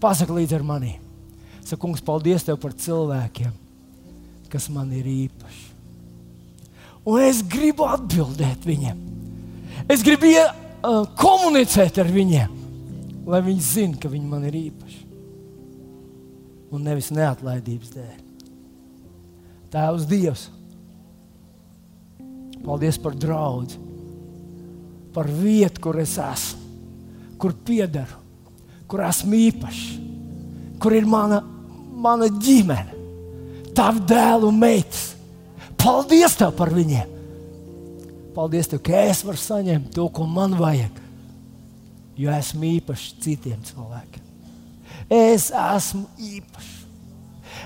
Pasaka līdzi ar mani. Saka, kungs, paldies tev par cilvēkiem, kas man ir īpaši. Un es gribu atbildēt viņiem. Es gribu uh, komunicēt ar viņiem, lai viņi zinātu, ka viņi man ir īpaši. Un nevis neatlaidības dēļ. Tēvs Dievs, paldies par draugu par vietu, kur es esmu, kur piederu, kur esmu īpašs, kur ir mana, mana ģimene, tavi dēli un meitas. Paldies tev par viņiem! Paldies, tev, ka es varu saņemt to, ko man vajag, jo esmu īpašs citiem cilvēkiem. Es esmu īpašs.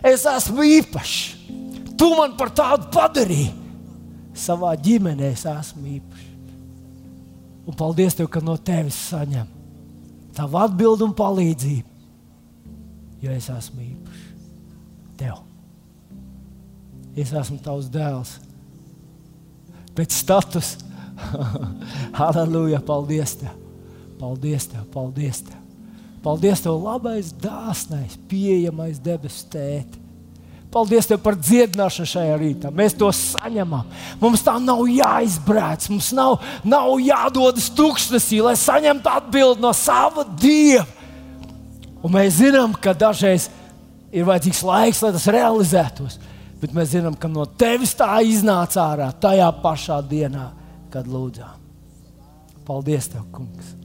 Es esmu īpašs. Tu man par tādu padarīji. Savā ģimenē es esmu īpašs. Un paldies Tev, ka no Tevis saņem tavu atbildi un palīdzību. Jo es esmu īpašs Tev. Es esmu Tavs dēls. Pēc status. Halleluja! Paldies Tev! Paldies Tev! Paldies Tev! Paldies Tev, labais, dāsnais, pieejamais debesu tēti! Paldies Tev par dziedināšanu šajā rītā. Mēs to saņemam. Mums tā nav jāizbrēc, mums nav, nav jādodas tūkstnesī, lai saņemtu atbildi no sava Dieva. Un mēs zinām, ka dažreiz ir vajadzīgs laiks, lai tas realizētos. Bet mēs zinām, ka no tevis tā iznāca ārā tajā pašā dienā, kad lūdzām. Paldies, Tev, Kungs!